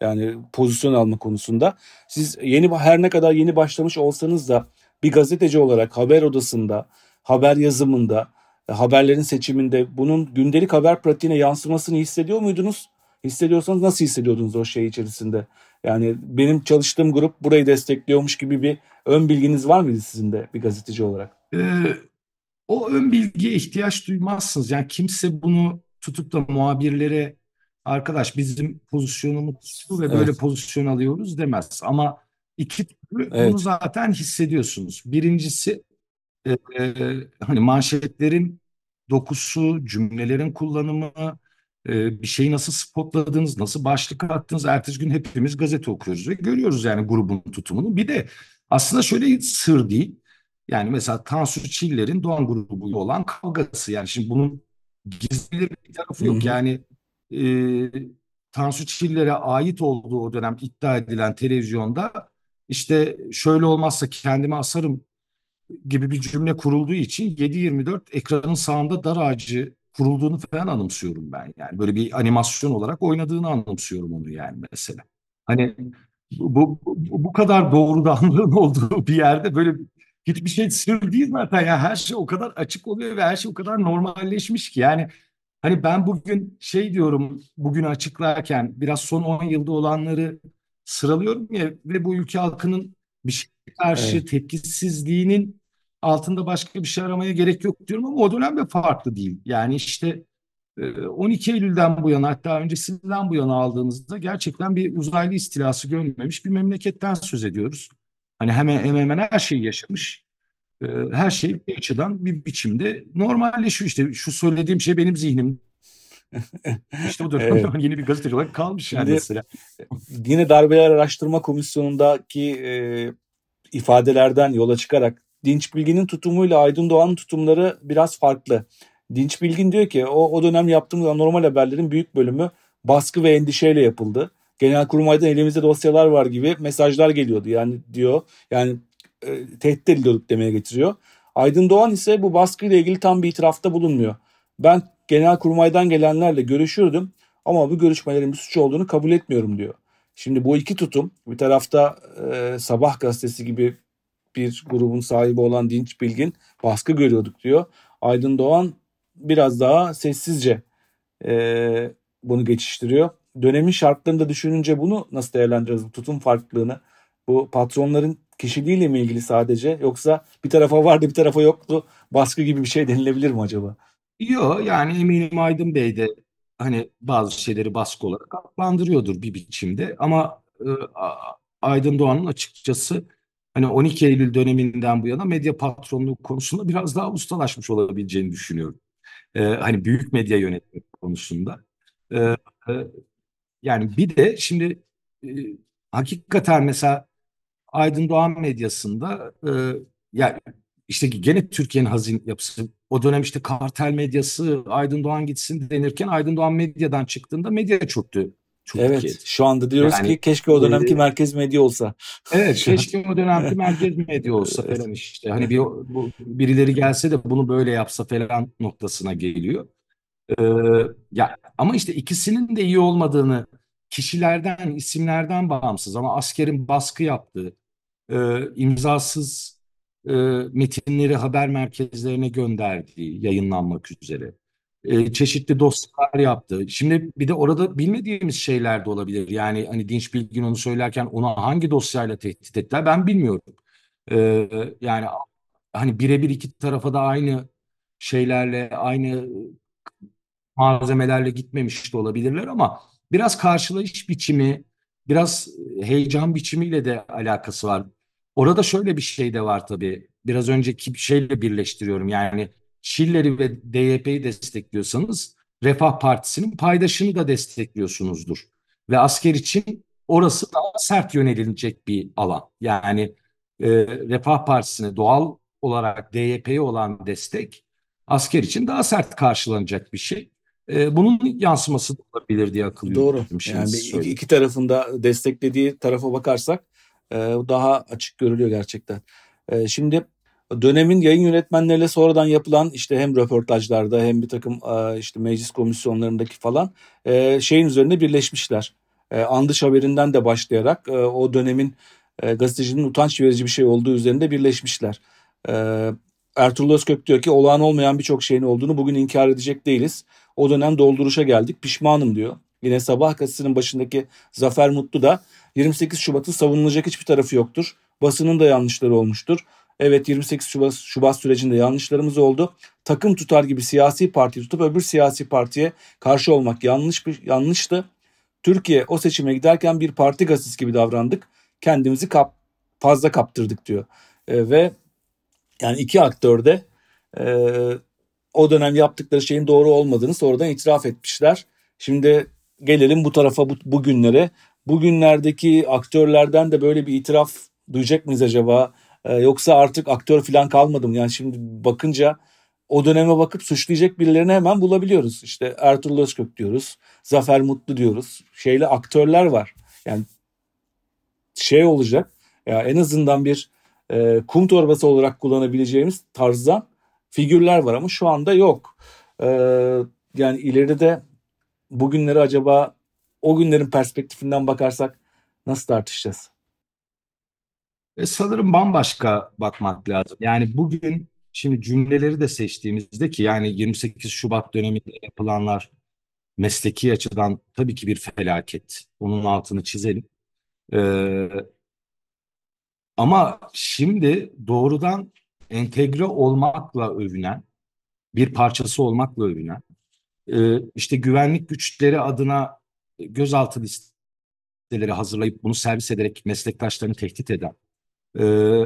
Yani pozisyon alma konusunda. Siz yeni her ne kadar yeni başlamış olsanız da bir gazeteci olarak haber odasında, haber yazımında, e, haberlerin seçiminde bunun gündelik haber pratiğine yansımasını hissediyor muydunuz? Hissediyorsanız nasıl hissediyordunuz o şey içerisinde? Yani benim çalıştığım grup burayı destekliyormuş gibi bir ön bilginiz var mıydı sizin de bir gazeteci olarak? E, o ön bilgiye ihtiyaç duymazsınız. Yani kimse bunu tutup da muhabirlere arkadaş bizim pozisyonumuz şu ve böyle Evet, pozisyon alıyoruz demez. Ama iki türlü bunu evet. zaten hissediyorsunuz. Birincisi e, hani manşetlerin dokusu, cümlelerin kullanımı, e, bir şeyi nasıl spotladınız, nasıl başlık attınız. Ertesi gün hepimiz gazete okuyoruz ve görüyoruz yani grubun tutumunu. Bir de aslında şöyle sır değil. Yani mesela Tansu Çiller'in Doğan grubuyla olan kavgası. Yani şimdi bunun gizli bir tarafı Hı yok. hı. Yani e, Tansu Çiller'e ait olduğu o dönem iddia edilen televizyonda işte şöyle olmazsa kendimi asarım gibi bir cümle kurulduğu için 7-24 ekranın sağında dar ağacı kurulduğunu falan anımsıyorum ben. Yani böyle bir animasyon olarak oynadığını anımsıyorum onu yani mesela. Hani bu, bu, bu kadar doğrudanlığın <laughs> olduğu bir yerde böyle hiçbir şey sır değil zaten. Yani her şey o kadar açık oluyor ve her şey o kadar normalleşmiş ki. Yani Hani ben bugün şey diyorum bugün açıklarken biraz son 10 yılda olanları sıralıyorum ya ve bu ülke halkının bir şeye karşı Evet, tepkisizliğinin altında başka bir şey aramaya gerek yok diyorum ama o dönem de farklı değil. Yani işte e, 12 Eylül'den bu yana hatta öncesinden bu yana aldığımızda gerçekten bir uzaylı istilası görmemiş bir memleketten söz ediyoruz. Hani hemen hemen hemen her şeyi yaşamış. Ee, her şey bir açıdan bir biçimde normalleşiyor işte şu söylediğim şey benim zihnimde <laughs> işte o dönem Evet. yeni bir gazeteci olarak kalmış yani Şimdi- mesela. Yine Darbeler Araştırma Komisyonu'ndaki e, ifadelerden yola çıkarak Dinç Bilgin'in tutumuyla Aydın Doğan'ın tutumları biraz farklı. Dinç Bilgin diyor ki o, o dönem yaptığımız normal haberlerin büyük bölümü baskı ve endişeyle yapıldı. Genelkurmay'dan elimizde dosyalar var gibi mesajlar geliyordu yani diyor. Yani e, tehdit ediliyorduk demeye getiriyor. Aydın Doğan ise bu baskıyla ilgili tam bir itirafta bulunmuyor. Ben Genelkurmay'dan gelenlerle görüşürdüm ama bu görüşmelerin bir suç olduğunu kabul etmiyorum diyor. Şimdi bu iki tutum bir tarafta e, Sabah gazetesi gibi bir grubun sahibi olan Dinç Bilgin baskı görüyorduk diyor. Aydın Doğan biraz daha sessizce e, bunu geçiştiriyor. Dönemin şartlarını da düşününce bunu nasıl değerlendiririz bu tutum farklılığını? Bu patronların kişiliğiyle mi ilgili sadece yoksa bir tarafa vardı bir tarafa yoktu baskı gibi bir şey denilebilir mi acaba? Yok yani eminim Aydın Bey de hani bazı şeyleri baskı olarak adlandırıyordur bir biçimde ama e, Aydın Doğan'ın açıkçası hani 12 Eylül döneminden bu yana medya patronluğu konusunda biraz daha ustalaşmış olabileceğini düşünüyorum. E, hani büyük medya yönetimi konusunda. E, e, yani bir de şimdi e, hakikaten mesela Aydın Doğan medyasında e, yani işte gene Türkiye'nin hazin yapısı o dönem işte kartel medyası Aydın Doğan gitsin denirken Aydın Doğan medyadan çıktığında medya çöktü Türkiye'de. Evet şu anda diyoruz Yani, ki keşke o dönemki e, merkez medya olsa. Evet keşke o dönemki <laughs> merkez medya olsa falan işte. Hani bir bu, birileri gelse de bunu böyle yapsa falan noktasına geliyor. Ee, ya ama işte ikisinin de iyi olmadığını kişilerden, isimlerden bağımsız ama askerin baskı yaptığı, e, imzasız e, metinleri haber merkezlerine gönderdiği, yayınlanmak üzere. E, çeşitli dosyalar yaptı. Şimdi bir de orada bilmediğimiz şeyler de olabilir. Yani hani Dinç Bilgin onu söylerken ona hangi dosyayla tehdit ettiler ben bilmiyorum. E, yani hani birebir iki tarafa da aynı şeylerle, aynı malzemelerle gitmemiş de olabilirler ama biraz karşılayış biçimi, biraz heyecan biçimiyle de alakası var. Orada şöyle bir şey de var tabii. Biraz önceki şeyle birleştiriyorum. Yani Schiller'i ve DYP'yi destekliyorsanız Refah Partisi'nin paydaşını da destekliyorsunuzdur. Ve asker için orası daha sert yönelilecek bir alan. Yani e, Refah Partisi'ne doğal olarak DYP'ye olan destek asker için daha sert karşılanacak bir şey. E, bunun yansıması da olabilir diye akıl Doğru. Yani bir- iki, tarafında desteklediği tarafa bakarsak daha açık görülüyor gerçekten. E, şimdi dönemin yayın yönetmenleriyle sonradan yapılan işte hem röportajlarda hem bir takım e, işte meclis komisyonlarındaki falan e, şeyin üzerine birleşmişler. E, Andış haberinden de başlayarak o dönemin gazetecinin utanç verici bir şey olduğu üzerinde birleşmişler. Ertuğrul Özkök diyor ki olağan olmayan birçok şeyin olduğunu bugün inkar edecek değiliz. O dönem dolduruşa geldik pişmanım diyor. Yine Sabah gazetesinin başındaki Zafer Mutlu da 28 Şubat'ın savunulacak hiçbir tarafı yoktur. Basının da yanlışları olmuştur. Evet 28 Şubat, Şubat sürecinde yanlışlarımız oldu. Takım tutar gibi siyasi parti tutup öbür siyasi partiye karşı olmak yanlış bir yanlıştı. Türkiye o seçime giderken bir parti gazetesi gibi davrandık. Kendimizi kap, fazla kaptırdık diyor. E, ve yani iki aktör de e, o dönem yaptıkları şeyin doğru olmadığını sonradan itiraf etmişler. Şimdi gelelim bu tarafa bu, bugünlere. Bugünlerdeki aktörlerden de böyle bir itiraf duyacak mıyız acaba? Ee, yoksa artık aktör falan kalmadı mı? Yani şimdi bakınca o döneme bakıp suçlayacak birilerini hemen bulabiliyoruz. İşte Ertuğrul Özkök diyoruz. Zafer Mutlu diyoruz. Şeyle aktörler var. Yani şey olacak. Ya en azından bir e, kum torbası olarak kullanabileceğimiz tarzdan figürler var ama şu anda yok. Ee, yani ileride de bugünleri acaba o günlerin perspektifinden bakarsak nasıl tartışacağız? E, sanırım bambaşka bakmak lazım. Yani bugün şimdi cümleleri de seçtiğimizde ki yani 28 Şubat döneminde yapılanlar mesleki açıdan tabii ki bir felaket. Onun altını çizelim. Ee, ama şimdi doğrudan entegre olmakla övünen, bir parçası olmakla övünen, işte güvenlik güçleri adına gözaltı listeleri hazırlayıp bunu servis ederek meslektaşlarını tehdit eden, Ee,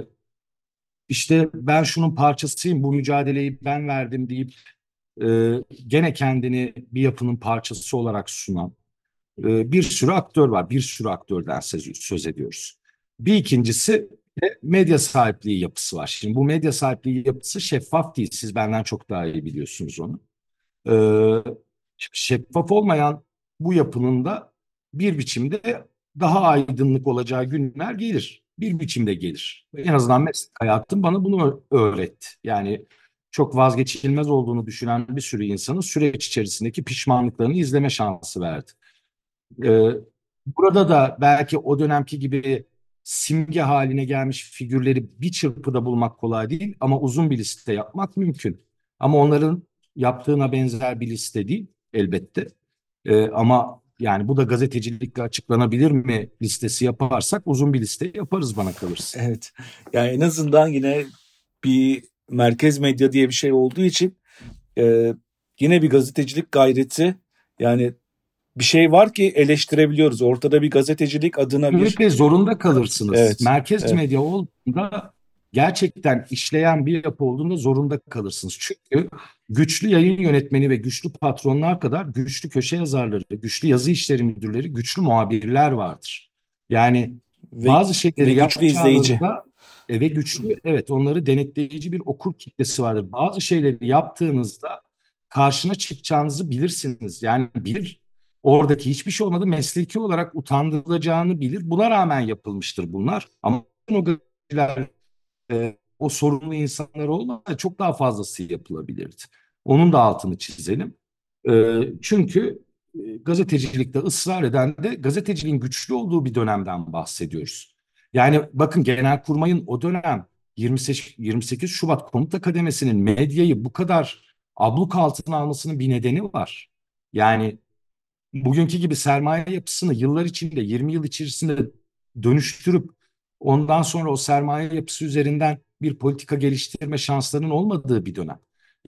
işte ben şunun parçasıyım, bu mücadeleyi ben verdim deyip e, gene kendini bir yapının parçası olarak sunan e, bir sürü aktör var. Bir sürü aktörden söz, ediyoruz. Bir ikincisi medya sahipliği yapısı var. Şimdi bu medya sahipliği yapısı şeffaf değil. Siz benden çok daha iyi biliyorsunuz onu. Şeffaf olmayan bu yapının da bir biçimde daha aydınlık olacağı günler gelir. Bir biçimde gelir. En azından meslek hayatım bana bunu öğretti. Yani çok vazgeçilmez olduğunu düşünen bir sürü insanın süreç içerisindeki pişmanlıklarını izleme şansı verdi. Ee, burada da belki o dönemki gibi simge haline gelmiş figürleri bir çırpıda bulmak kolay değil ama uzun bir liste yapmak mümkün. Ama onların yaptığına benzer bir liste değil elbette. Ee, ama yani bu da gazetecilikle açıklanabilir mi listesi yaparsak uzun bir liste yaparız bana kalırsa. Evet. Yani en azından yine bir merkez medya diye bir şey olduğu için e, yine bir gazetecilik gayreti yani bir şey var ki eleştirebiliyoruz. Ortada bir gazetecilik adına bir... Ve zorunda kalırsınız. Evet, Merkez evet. medya olduğunda gerçekten işleyen bir yapı olduğunda zorunda kalırsınız. Çünkü güçlü yayın yönetmeni ve güçlü patronlar kadar güçlü köşe yazarları, güçlü yazı işleri müdürleri, güçlü muhabirler vardır. Yani Ve, bazı şeyleri ve güçlü izleyici. e, ve güçlü evet onları denetleyici bir okur kitlesi vardır. Bazı şeyleri yaptığınızda karşına çıkacağınızı bilirsiniz. Yani bilir oradaki hiçbir şey olmadı mesleki olarak utandırılacağını bilir. Buna rağmen yapılmıştır bunlar. Ama o gazeteciler e, o sorumlu insanlar olmasa çok daha fazlası yapılabilirdi. Onun da altını çizelim. E, çünkü e, gazetecilikte ısrar eden de gazeteciliğin güçlü olduğu bir dönemden bahsediyoruz. Yani bakın Genelkurmay'ın o dönem 28, 28 Şubat Komuta Kademesi'nin medyayı bu kadar abluk altına almasının bir nedeni var. Yani bugünkü gibi sermaye yapısını yıllar içinde 20 yıl içerisinde dönüştürüp ondan sonra o sermaye yapısı üzerinden bir politika geliştirme şanslarının olmadığı bir dönem.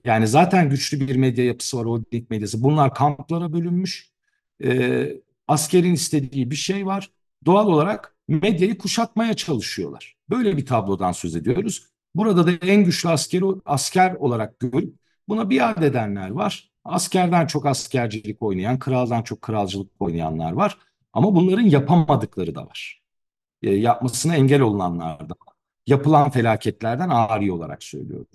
Yani zaten güçlü bir medya yapısı var, holding medyası. Bunlar kamplara bölünmüş. E, askerin istediği bir şey var. Doğal olarak medyayı kuşatmaya çalışıyorlar. Böyle bir tablodan söz ediyoruz. Burada da en güçlü askeri asker olarak görüp buna biat edenler var. Askerden çok askercilik oynayan, kraldan çok kralcılık oynayanlar var. Ama bunların yapamadıkları da var. E, yapmasına engel olunanlar da var. Yapılan felaketlerden ağrı olarak söylüyorum.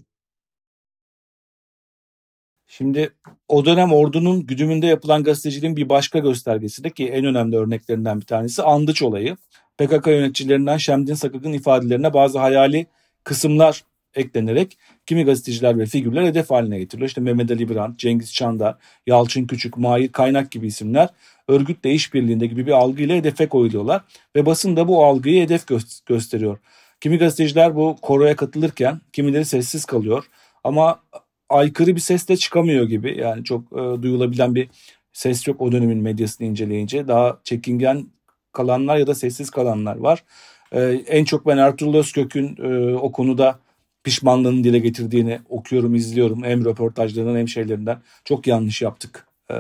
Şimdi o dönem ordunun güdümünde yapılan gazeteciliğin bir başka göstergesi de ki en önemli örneklerinden bir tanesi Andıç olayı. PKK yöneticilerinden Şemdin Sakık'ın ifadelerine bazı hayali kısımlar eklenerek kimi gazeteciler ve figürler hedef haline getiriliyor. İşte Mehmet Ali Birant, Cengiz Çandar, Yalçın Küçük, Mahir Kaynak gibi isimler örgütle işbirliğinde gibi bir algıyla hedefe koyuluyorlar ve basın da bu algıyı hedef gö- gösteriyor. Kimi gazeteciler bu koroya katılırken kimileri sessiz kalıyor ama aykırı bir ses de çıkamıyor gibi. Yani çok e, duyulabilen bir ses yok o dönemin medyasını inceleyince. Daha çekingen kalanlar ya da sessiz kalanlar var. E, en çok ben Ertuğrul Özkök'ün e, o konuda pişmanlığını dile getirdiğini okuyorum, izliyorum. Hem röportajlarından hem şeylerinden. Çok yanlış yaptık e,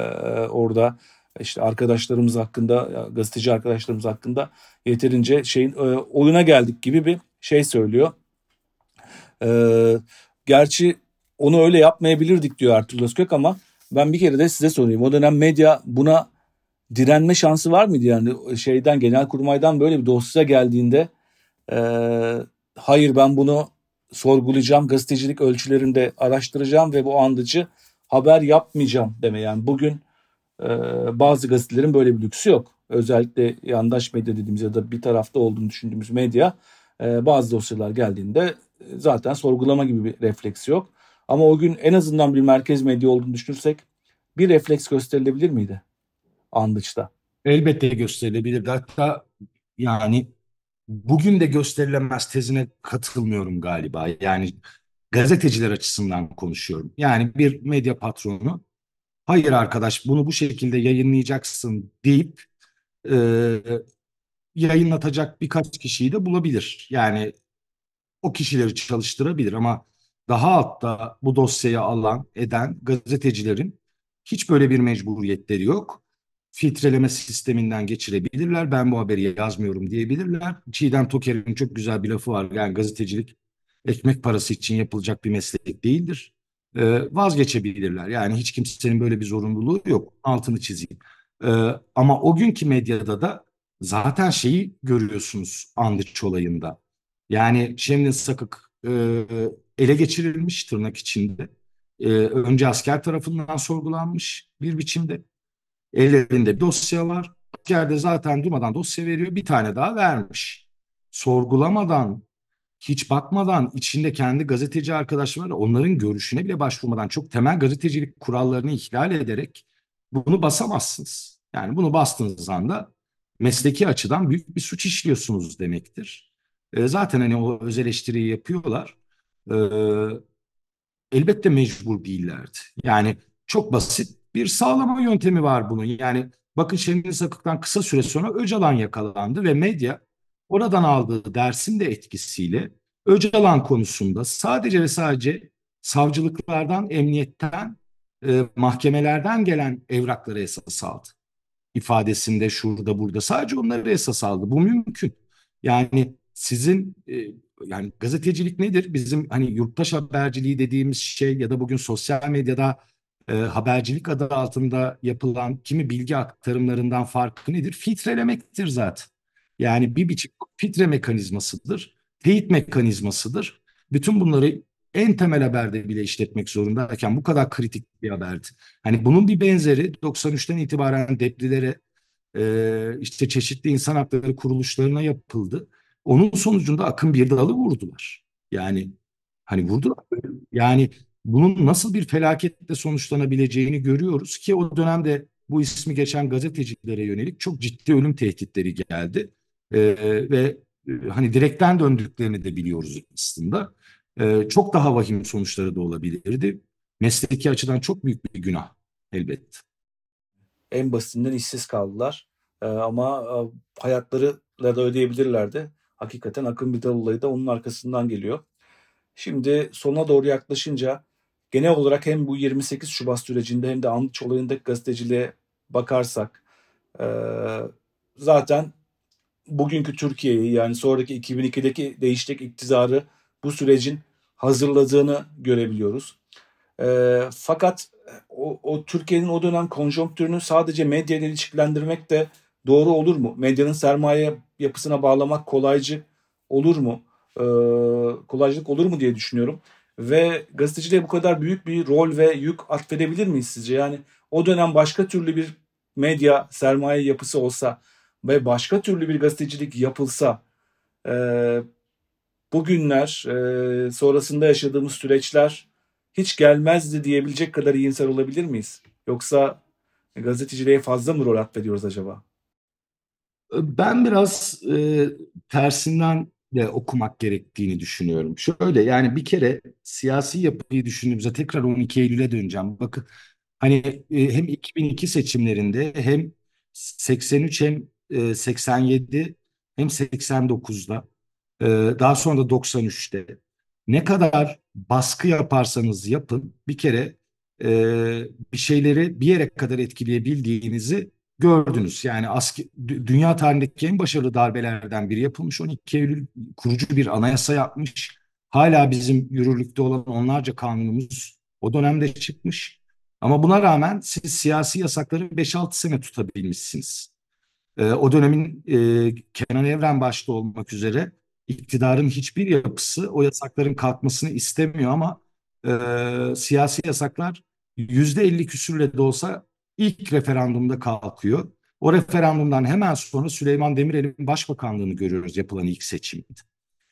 orada. işte arkadaşlarımız hakkında, gazeteci arkadaşlarımız hakkında yeterince şeyin e, oyuna geldik gibi bir şey söylüyor. E, gerçi onu öyle yapmayabilirdik diyor Ertuğrul Özkök ama ben bir kere de size sorayım. O dönem medya buna direnme şansı var mıydı? Yani şeyden genelkurmaydan böyle bir dosya geldiğinde e, hayır ben bunu sorgulayacağım, gazetecilik ölçülerinde araştıracağım ve bu andıcı haber yapmayacağım deme. Yani bugün e, bazı gazetelerin böyle bir lüksü yok. Özellikle yandaş medya dediğimiz ya da bir tarafta olduğunu düşündüğümüz medya e, bazı dosyalar geldiğinde zaten sorgulama gibi bir refleks yok. Ama o gün en azından bir merkez medya olduğunu düşünürsek bir refleks gösterilebilir miydi Andıç'ta? Elbette gösterilebilirdi. Hatta yani bugün de gösterilemez tezine katılmıyorum galiba. Yani gazeteciler açısından konuşuyorum. Yani bir medya patronu hayır arkadaş bunu bu şekilde yayınlayacaksın deyip e, yayınlatacak birkaç kişiyi de bulabilir. Yani o kişileri çalıştırabilir ama daha altta bu dosyayı alan, eden gazetecilerin hiç böyle bir mecburiyetleri yok. Filtreleme sisteminden geçirebilirler. Ben bu haberi yazmıyorum diyebilirler. Çiğdem Toker'in çok güzel bir lafı var. Yani gazetecilik ekmek parası için yapılacak bir meslek değildir. Ee, vazgeçebilirler. Yani hiç kimsenin böyle bir zorunluluğu yok. Altını çizeyim. Ee, ama o günkü medyada da zaten şeyi görüyorsunuz Andrić olayında. Yani Şemdin Sakık e, ele geçirilmiş tırnak içinde. E, önce asker tarafından sorgulanmış bir biçimde. Ellerinde bir dosya var. Asker de zaten durmadan dosya veriyor. Bir tane daha vermiş. Sorgulamadan, hiç bakmadan içinde kendi gazeteci arkadaşları. Onların görüşüne bile başvurmadan çok temel gazetecilik kurallarını ihlal ederek bunu basamazsınız. Yani bunu bastığınız anda mesleki açıdan büyük bir suç işliyorsunuz demektir. E, zaten hani o öz eleştiriyi yapıyorlar. E, elbette mecbur değillerdi. Yani çok basit bir sağlama yöntemi var bunun. Yani bakın Şengül Sakık'tan kısa süre sonra Öcalan yakalandı ve medya oradan aldığı dersin de etkisiyle Öcalan konusunda sadece ve sadece savcılıklardan, emniyetten, e, mahkemelerden gelen evrakları esas aldı. İfadesinde şurada burada sadece onları esas aldı. Bu mümkün. Yani sizin e, yani gazetecilik nedir? Bizim hani yurttaş haberciliği dediğimiz şey ya da bugün sosyal medyada e, habercilik adı altında yapılan kimi bilgi aktarımlarından farkı nedir? Filtrelemektir zaten. Yani bir biçim filtre mekanizmasıdır, teyit mekanizmasıdır. Bütün bunları en temel haberde bile işletmek zorundayken bu kadar kritik bir haberdi. Hani bunun bir benzeri 93'ten itibaren deplilere e, işte çeşitli insan hakları kuruluşlarına yapıldı. Onun sonucunda akın bir dalı vurdular. Yani hani vurdular. Yani bunun nasıl bir felaketle sonuçlanabileceğini görüyoruz ki o dönemde bu ismi geçen gazetecilere yönelik çok ciddi ölüm tehditleri geldi. Ee, ve e, hani direkten döndüklerini de biliyoruz aslında. Ee, çok daha vahim sonuçları da olabilirdi. Mesleki açıdan çok büyük bir günah elbette. En basitinden işsiz kaldılar. Ee, ama e, hayatlarıyla da ödeyebilirlerdi. Hakikaten Akın Bidal olayı da onun arkasından geliyor. Şimdi sona doğru yaklaşınca genel olarak hem bu 28 Şubat sürecinde hem de Anlıç olayındaki gazeteciliğe bakarsak e, zaten bugünkü Türkiye'yi yani sonraki 2002'deki değişik iktidarı bu sürecin hazırladığını görebiliyoruz. E, fakat o, o Türkiye'nin o dönem konjonktürünü sadece medyayla ilişkilendirmek de doğru olur mu? Medyanın sermaye yapısına bağlamak kolaycı olur mu? E, kolaycılık olur mu diye düşünüyorum. Ve gazeteciliğe bu kadar büyük bir rol ve yük atfedebilir miyiz sizce? Yani o dönem başka türlü bir medya sermaye yapısı olsa ve başka türlü bir gazetecilik yapılsa e, bugünler e, sonrasında yaşadığımız süreçler hiç gelmezdi diyebilecek kadar iyimser olabilir miyiz? Yoksa gazeteciliğe fazla mı rol atfediyoruz acaba? Ben biraz e, tersinden de okumak gerektiğini düşünüyorum. Şöyle yani bir kere siyasi yapıyı düşündüğümüzde tekrar 12 Eylül'e döneceğim. Bakın hani e, hem 2002 seçimlerinde hem 83 hem e, 87 hem 89'da e, daha sonra da 93'te ne kadar baskı yaparsanız yapın bir kere e, bir şeyleri bir yere kadar etkileyebildiğinizi gördünüz. Yani asker, dünya tarihindeki en başarılı darbelerden biri yapılmış. 12 Eylül kurucu bir anayasa yapmış. Hala bizim yürürlükte olan onlarca kanunumuz o dönemde çıkmış. Ama buna rağmen siz siyasi yasakları 5-6 sene tutabilmişsiniz. Ee, o dönemin e, Kenan Evren başta olmak üzere iktidarın hiçbir yapısı o yasakların kalkmasını istemiyor ama e, siyasi yasaklar yüzde elli küsürle de olsa ilk referandumda kalkıyor. O referandumdan hemen sonra Süleyman Demirel'in başbakanlığını görüyoruz yapılan ilk seçimde.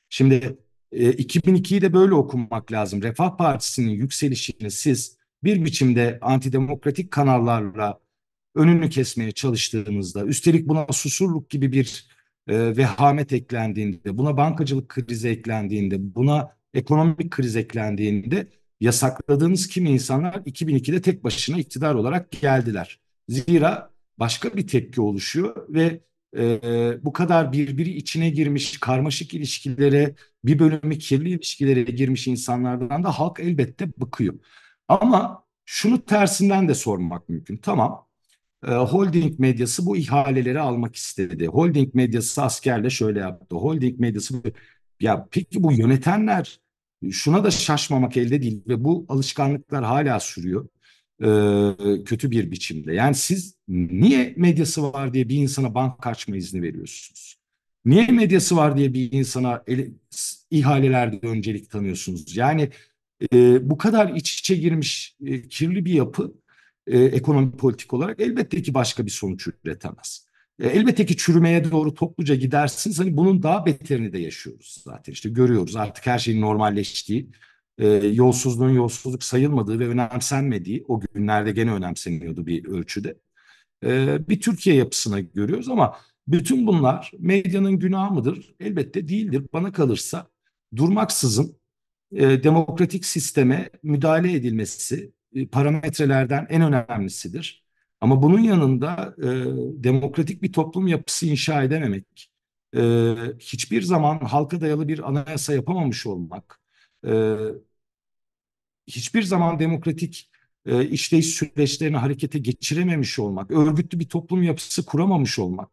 Şimdi e, 2002'yi de böyle okumak lazım. Refah Partisi'nin yükselişini siz bir biçimde antidemokratik kanallarla önünü kesmeye çalıştığınızda, üstelik buna susurluk gibi bir e, vehamet eklendiğinde, buna bankacılık krizi eklendiğinde, buna ekonomik kriz eklendiğinde yasakladığınız kimi insanlar 2002'de tek başına iktidar olarak geldiler. Zira başka bir tepki oluşuyor ve e, bu kadar birbiri içine girmiş karmaşık ilişkilere, bir bölümü kirli ilişkilere girmiş insanlardan da halk elbette bıkıyor. Ama şunu tersinden de sormak mümkün. Tamam, e, holding medyası bu ihaleleri almak istedi. Holding medyası askerle şöyle yaptı. Holding medyası ya peki bu yönetenler şuna da şaşmamak elde değil ve bu alışkanlıklar hala sürüyor kötü bir biçimde. Yani siz niye medyası var diye bir insana banka açma izni veriyorsunuz? Niye medyası var diye bir insana ele, ihalelerde öncelik tanıyorsunuz? Yani e, bu kadar iç içe girmiş e, kirli bir yapı e, ekonomi politik olarak elbette ki başka bir sonuç üretemez. E, elbette ki çürümeye doğru topluca gidersiniz. Hani bunun daha beterini de yaşıyoruz zaten. İşte görüyoruz artık her şeyin normalleştiği, e, yolsuzluğun yolsuzluk sayılmadığı ve önemsenmediği o günlerde gene önemseniyordu bir ölçüde. E, bir Türkiye yapısına görüyoruz ama bütün bunlar medyanın günahı mıdır? Elbette değildir. Bana kalırsa durmaksızın demokratik sisteme müdahale edilmesi parametrelerden en önemlisidir. Ama bunun yanında e, demokratik bir toplum yapısı inşa edememek, e, hiçbir zaman halka dayalı bir anayasa yapamamış olmak, e, hiçbir zaman demokratik e, işleyiş süreçlerini harekete geçirememiş olmak, örgütlü bir toplum yapısı kuramamış olmak.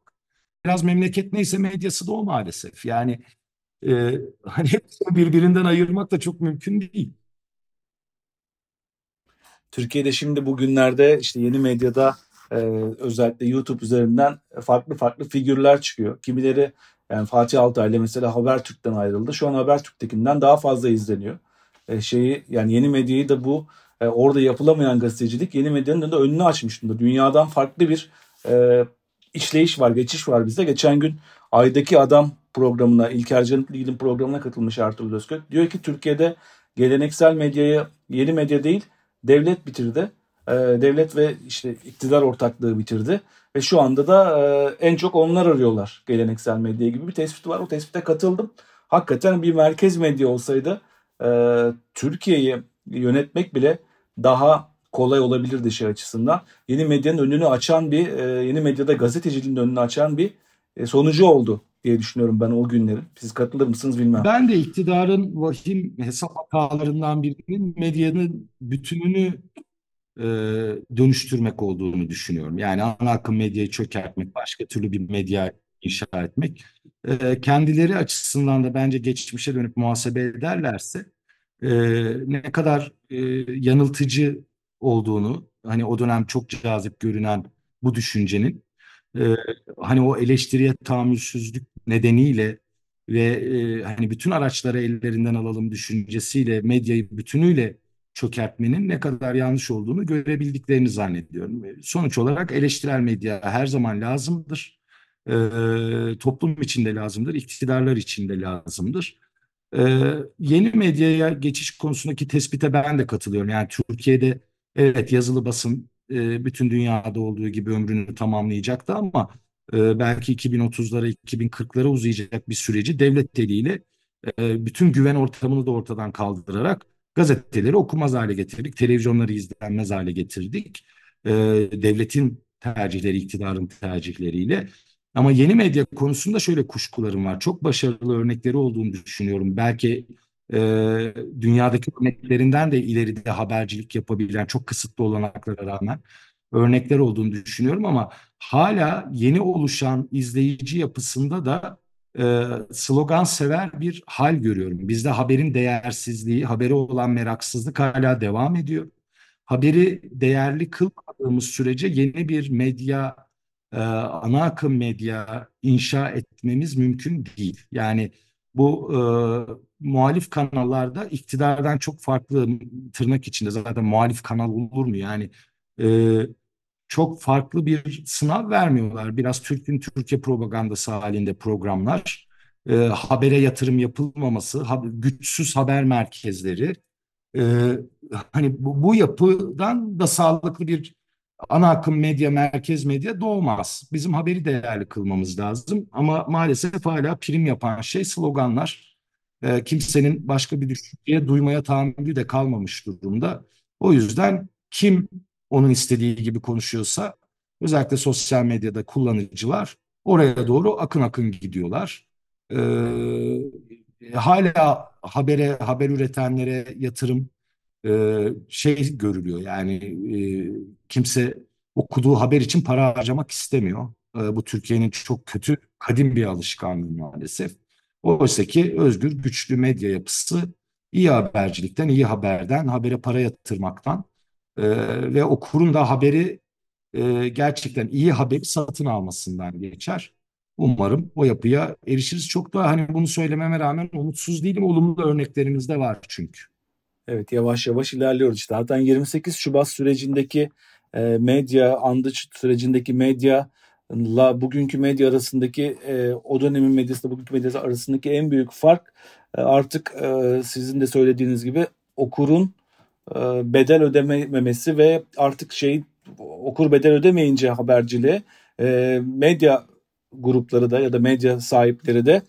Biraz memleket neyse medyası da o maalesef. Yani e, hani birbirinden ayırmak da çok mümkün değil. Türkiye'de şimdi bugünlerde işte yeni medyada e, özellikle YouTube üzerinden farklı farklı figürler çıkıyor. Kimileri yani Fatih Altaylı mesela Habertürk'ten ayrıldı. Şu an Habertürk'tekinden daha fazla izleniyor. E, şeyi yani yeni medyayı da bu e, orada yapılamayan gazetecilik yeni medyanın da önünü açmış durumda. Dünyadan farklı bir e, işleyiş var, geçiş var bizde. Geçen gün Ay'daki Adam programına, İlker Canıklıgil'in programına katılmış Ertuğrul Özkök. Diyor ki Türkiye'de geleneksel medyayı yeni medya değil devlet bitirdi. E, devlet ve işte iktidar ortaklığı bitirdi. Ve şu anda da e, en çok onlar arıyorlar geleneksel medya gibi bir tespit var. O tespite katıldım. Hakikaten bir merkez medya olsaydı e, Türkiye'yi yönetmek bile daha kolay olabilirdi şey açısından. Yeni medyanın önünü açan bir, e, yeni medyada gazeteciliğin önünü açan bir sonucu oldu diye düşünüyorum ben o günlerin. Siz katılır mısınız bilmem. Ben de iktidarın vahim hesap hatalarından birinin medyanın bütününü e, dönüştürmek olduğunu düşünüyorum. Yani ana akım medyayı çökertmek, başka türlü bir medya inşa etmek. E, kendileri açısından da bence geçmişe dönüp muhasebe ederlerse e, ne kadar e, yanıltıcı olduğunu, hani o dönem çok cazip görünen bu düşüncenin, e, hani o eleştiriye tahammülsüzlük nedeniyle ve e, hani bütün araçları ellerinden alalım düşüncesiyle medyayı bütünüyle çökertmenin ne kadar yanlış olduğunu görebildiklerini zannediyorum. Sonuç olarak eleştirel medya her zaman lazımdır. E, toplum içinde lazımdır, iktidarlar içinde lazımdır. E, yeni medyaya geçiş konusundaki tespite ben de katılıyorum. Yani Türkiye'de evet yazılı basın e, bütün dünyada olduğu gibi ömrünü tamamlayacaktı ama e, belki 2030'lara 2040'lara uzayacak bir süreci devlet eliyle e, bütün güven ortamını da ortadan kaldırarak gazeteleri okumaz hale getirdik, televizyonları izlenmez hale getirdik. E, devletin tercihleri, iktidarın tercihleriyle. Ama yeni medya konusunda şöyle kuşkularım var. Çok başarılı örnekleri olduğunu düşünüyorum. Belki e, dünyadaki örneklerinden de ileride habercilik yapabilen çok kısıtlı olanaklara rağmen örnekler olduğunu düşünüyorum ama hala yeni oluşan izleyici yapısında da e, slogan sever bir hal görüyorum. Bizde haberin değersizliği, haberi olan meraksızlık hala devam ediyor. Haberi değerli kılmadığımız sürece yeni bir medya, e, ana akım medya inşa etmemiz mümkün değil. Yani bu e, muhalif kanallarda iktidardan çok farklı tırnak içinde zaten muhalif kanal olur mu? Yani e, çok farklı bir sınav vermiyorlar. Biraz Türk'ün Türkiye propagandası halinde programlar. E, habere yatırım yapılmaması, ha, güçsüz haber merkezleri. E, hani bu, bu yapıdan da sağlıklı bir ana akım medya, merkez medya doğmaz. Bizim haberi değerli kılmamız lazım. Ama maalesef hala prim yapan şey sloganlar. E, kimsenin başka bir düşünceye duymaya tahammülü de kalmamış durumda. O yüzden kim onun istediği gibi konuşuyorsa özellikle sosyal medyada kullanıcılar oraya doğru akın akın gidiyorlar. E, hala habere haber üretenlere yatırım e, şey görülüyor yani e, kimse okuduğu haber için para harcamak istemiyor. E, bu Türkiye'nin çok kötü, kadim bir alışkanlığı maalesef. Oysa ki özgür, güçlü medya yapısı iyi habercilikten, iyi haberden, habere para yatırmaktan e, ve okurun da haberi e, gerçekten iyi haberi satın almasından geçer. Umarım o yapıya erişiriz. Çok da hani bunu söylememe rağmen umutsuz değilim. Olumlu örneklerimiz de var çünkü. Evet yavaş yavaş ilerliyoruz işte. Zaten 28 Şubat sürecindeki e, medya, andıç sürecindeki medya la bugünkü medya arasındaki e, o dönemin medyasıyla bugünkü medyası arasındaki en büyük fark e, artık e, sizin de söylediğiniz gibi okurun e, bedel ödememesi ve artık şey okur bedel ödemeyince haberciliğe e, medya grupları da ya da medya sahipleri de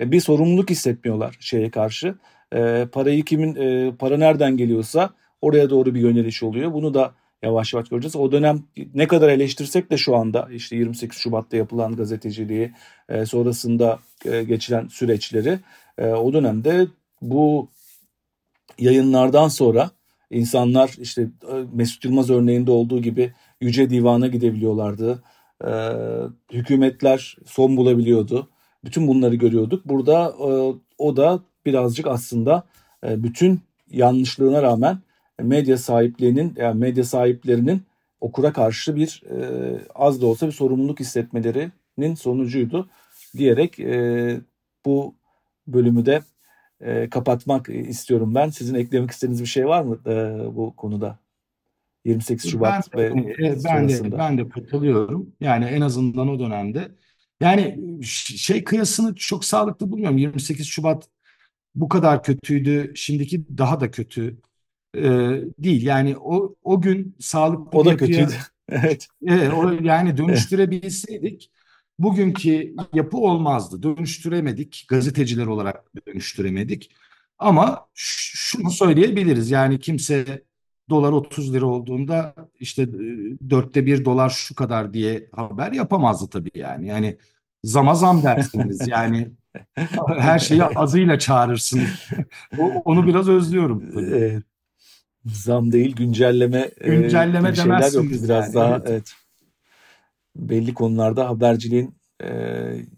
e, bir sorumluluk hissetmiyorlar şeye karşı. E, parayı kimin e, para nereden geliyorsa oraya doğru bir yöneliş oluyor. Bunu da yavaş yavaş göreceğiz. O dönem ne kadar eleştirsek de şu anda işte 28 Şubat'ta yapılan gazeteciliği e, sonrasında e, geçilen süreçleri e, o dönemde bu yayınlardan sonra insanlar işte Mesut Yılmaz örneğinde olduğu gibi Yüce Divan'a gidebiliyorlardı. Hükümetler son bulabiliyordu. Bütün bunları görüyorduk. Burada o da birazcık aslında bütün yanlışlığına rağmen medya sahiplerinin yani medya sahiplerinin okura karşı bir e, az da olsa bir sorumluluk hissetmelerinin sonucuydu diyerek e, bu bölümü de e, kapatmak istiyorum ben. Sizin eklemek istediğiniz bir şey var mı e, bu konuda? 28 Şubat ben, ve e, ben de ben de katılıyorum. Yani en azından o dönemde. Yani şey kıyasını çok sağlıklı bulmuyorum. 28 Şubat bu kadar kötüydü. Şimdiki daha da kötü e, değil. Yani o o gün sağlıklı o da yapıya, kötüydü. <laughs> evet. Evet, o yani <laughs> dönüştürebilseydik bugünkü yapı olmazdı. Dönüştüremedik. Gazeteciler olarak dönüştüremedik. Ama şunu söyleyebiliriz. Yani kimse dolar 30 lira olduğunda işte dörtte bir dolar şu kadar diye haber yapamazdı tabii yani. Yani zama zam dersiniz. Yani <laughs> her şeyi azıyla çağırırsınız. Onu biraz özlüyorum. Tabii. Zam değil güncelleme güncelleme e, şeyler yok biraz yani, daha evet. evet belli konularda haberciliğin e,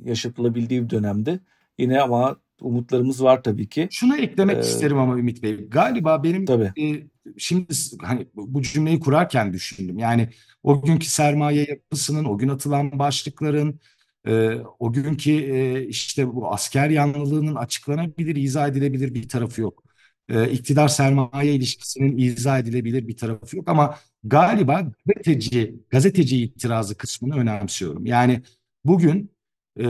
yaşatılabildiği bir dönemde yine ama umutlarımız var tabii ki. Şunu eklemek ee, isterim ama Ümit Bey. Galiba benim tabii. E, şimdi hani bu cümleyi kurarken düşündüm. Yani o günkü sermaye yapısının, o gün atılan başlıkların, e, o günkü e, işte bu asker yanlılığının açıklanabilir, izah edilebilir bir tarafı yok e, iktidar sermaye ilişkisinin izah edilebilir bir tarafı yok ama galiba gazeteci gazeteci itirazı kısmını önemsiyorum. Yani bugün e,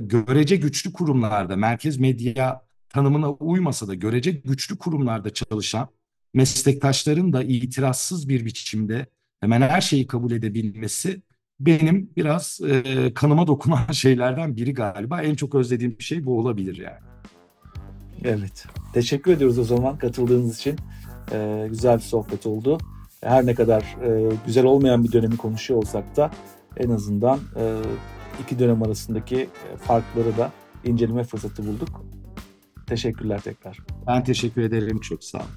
görece güçlü kurumlarda merkez medya tanımına uymasa da görece güçlü kurumlarda çalışan meslektaşların da itirazsız bir biçimde hemen her şeyi kabul edebilmesi benim biraz e, kanıma dokunan <laughs> şeylerden biri galiba. En çok özlediğim şey bu olabilir yani. Evet. Teşekkür ediyoruz o zaman katıldığınız için. Ee, güzel bir sohbet oldu. Her ne kadar e, güzel olmayan bir dönemi konuşuyor olsak da en azından e, iki dönem arasındaki farkları da inceleme fırsatı bulduk. Teşekkürler tekrar. Ben teşekkür ederim. Çok sağ olun.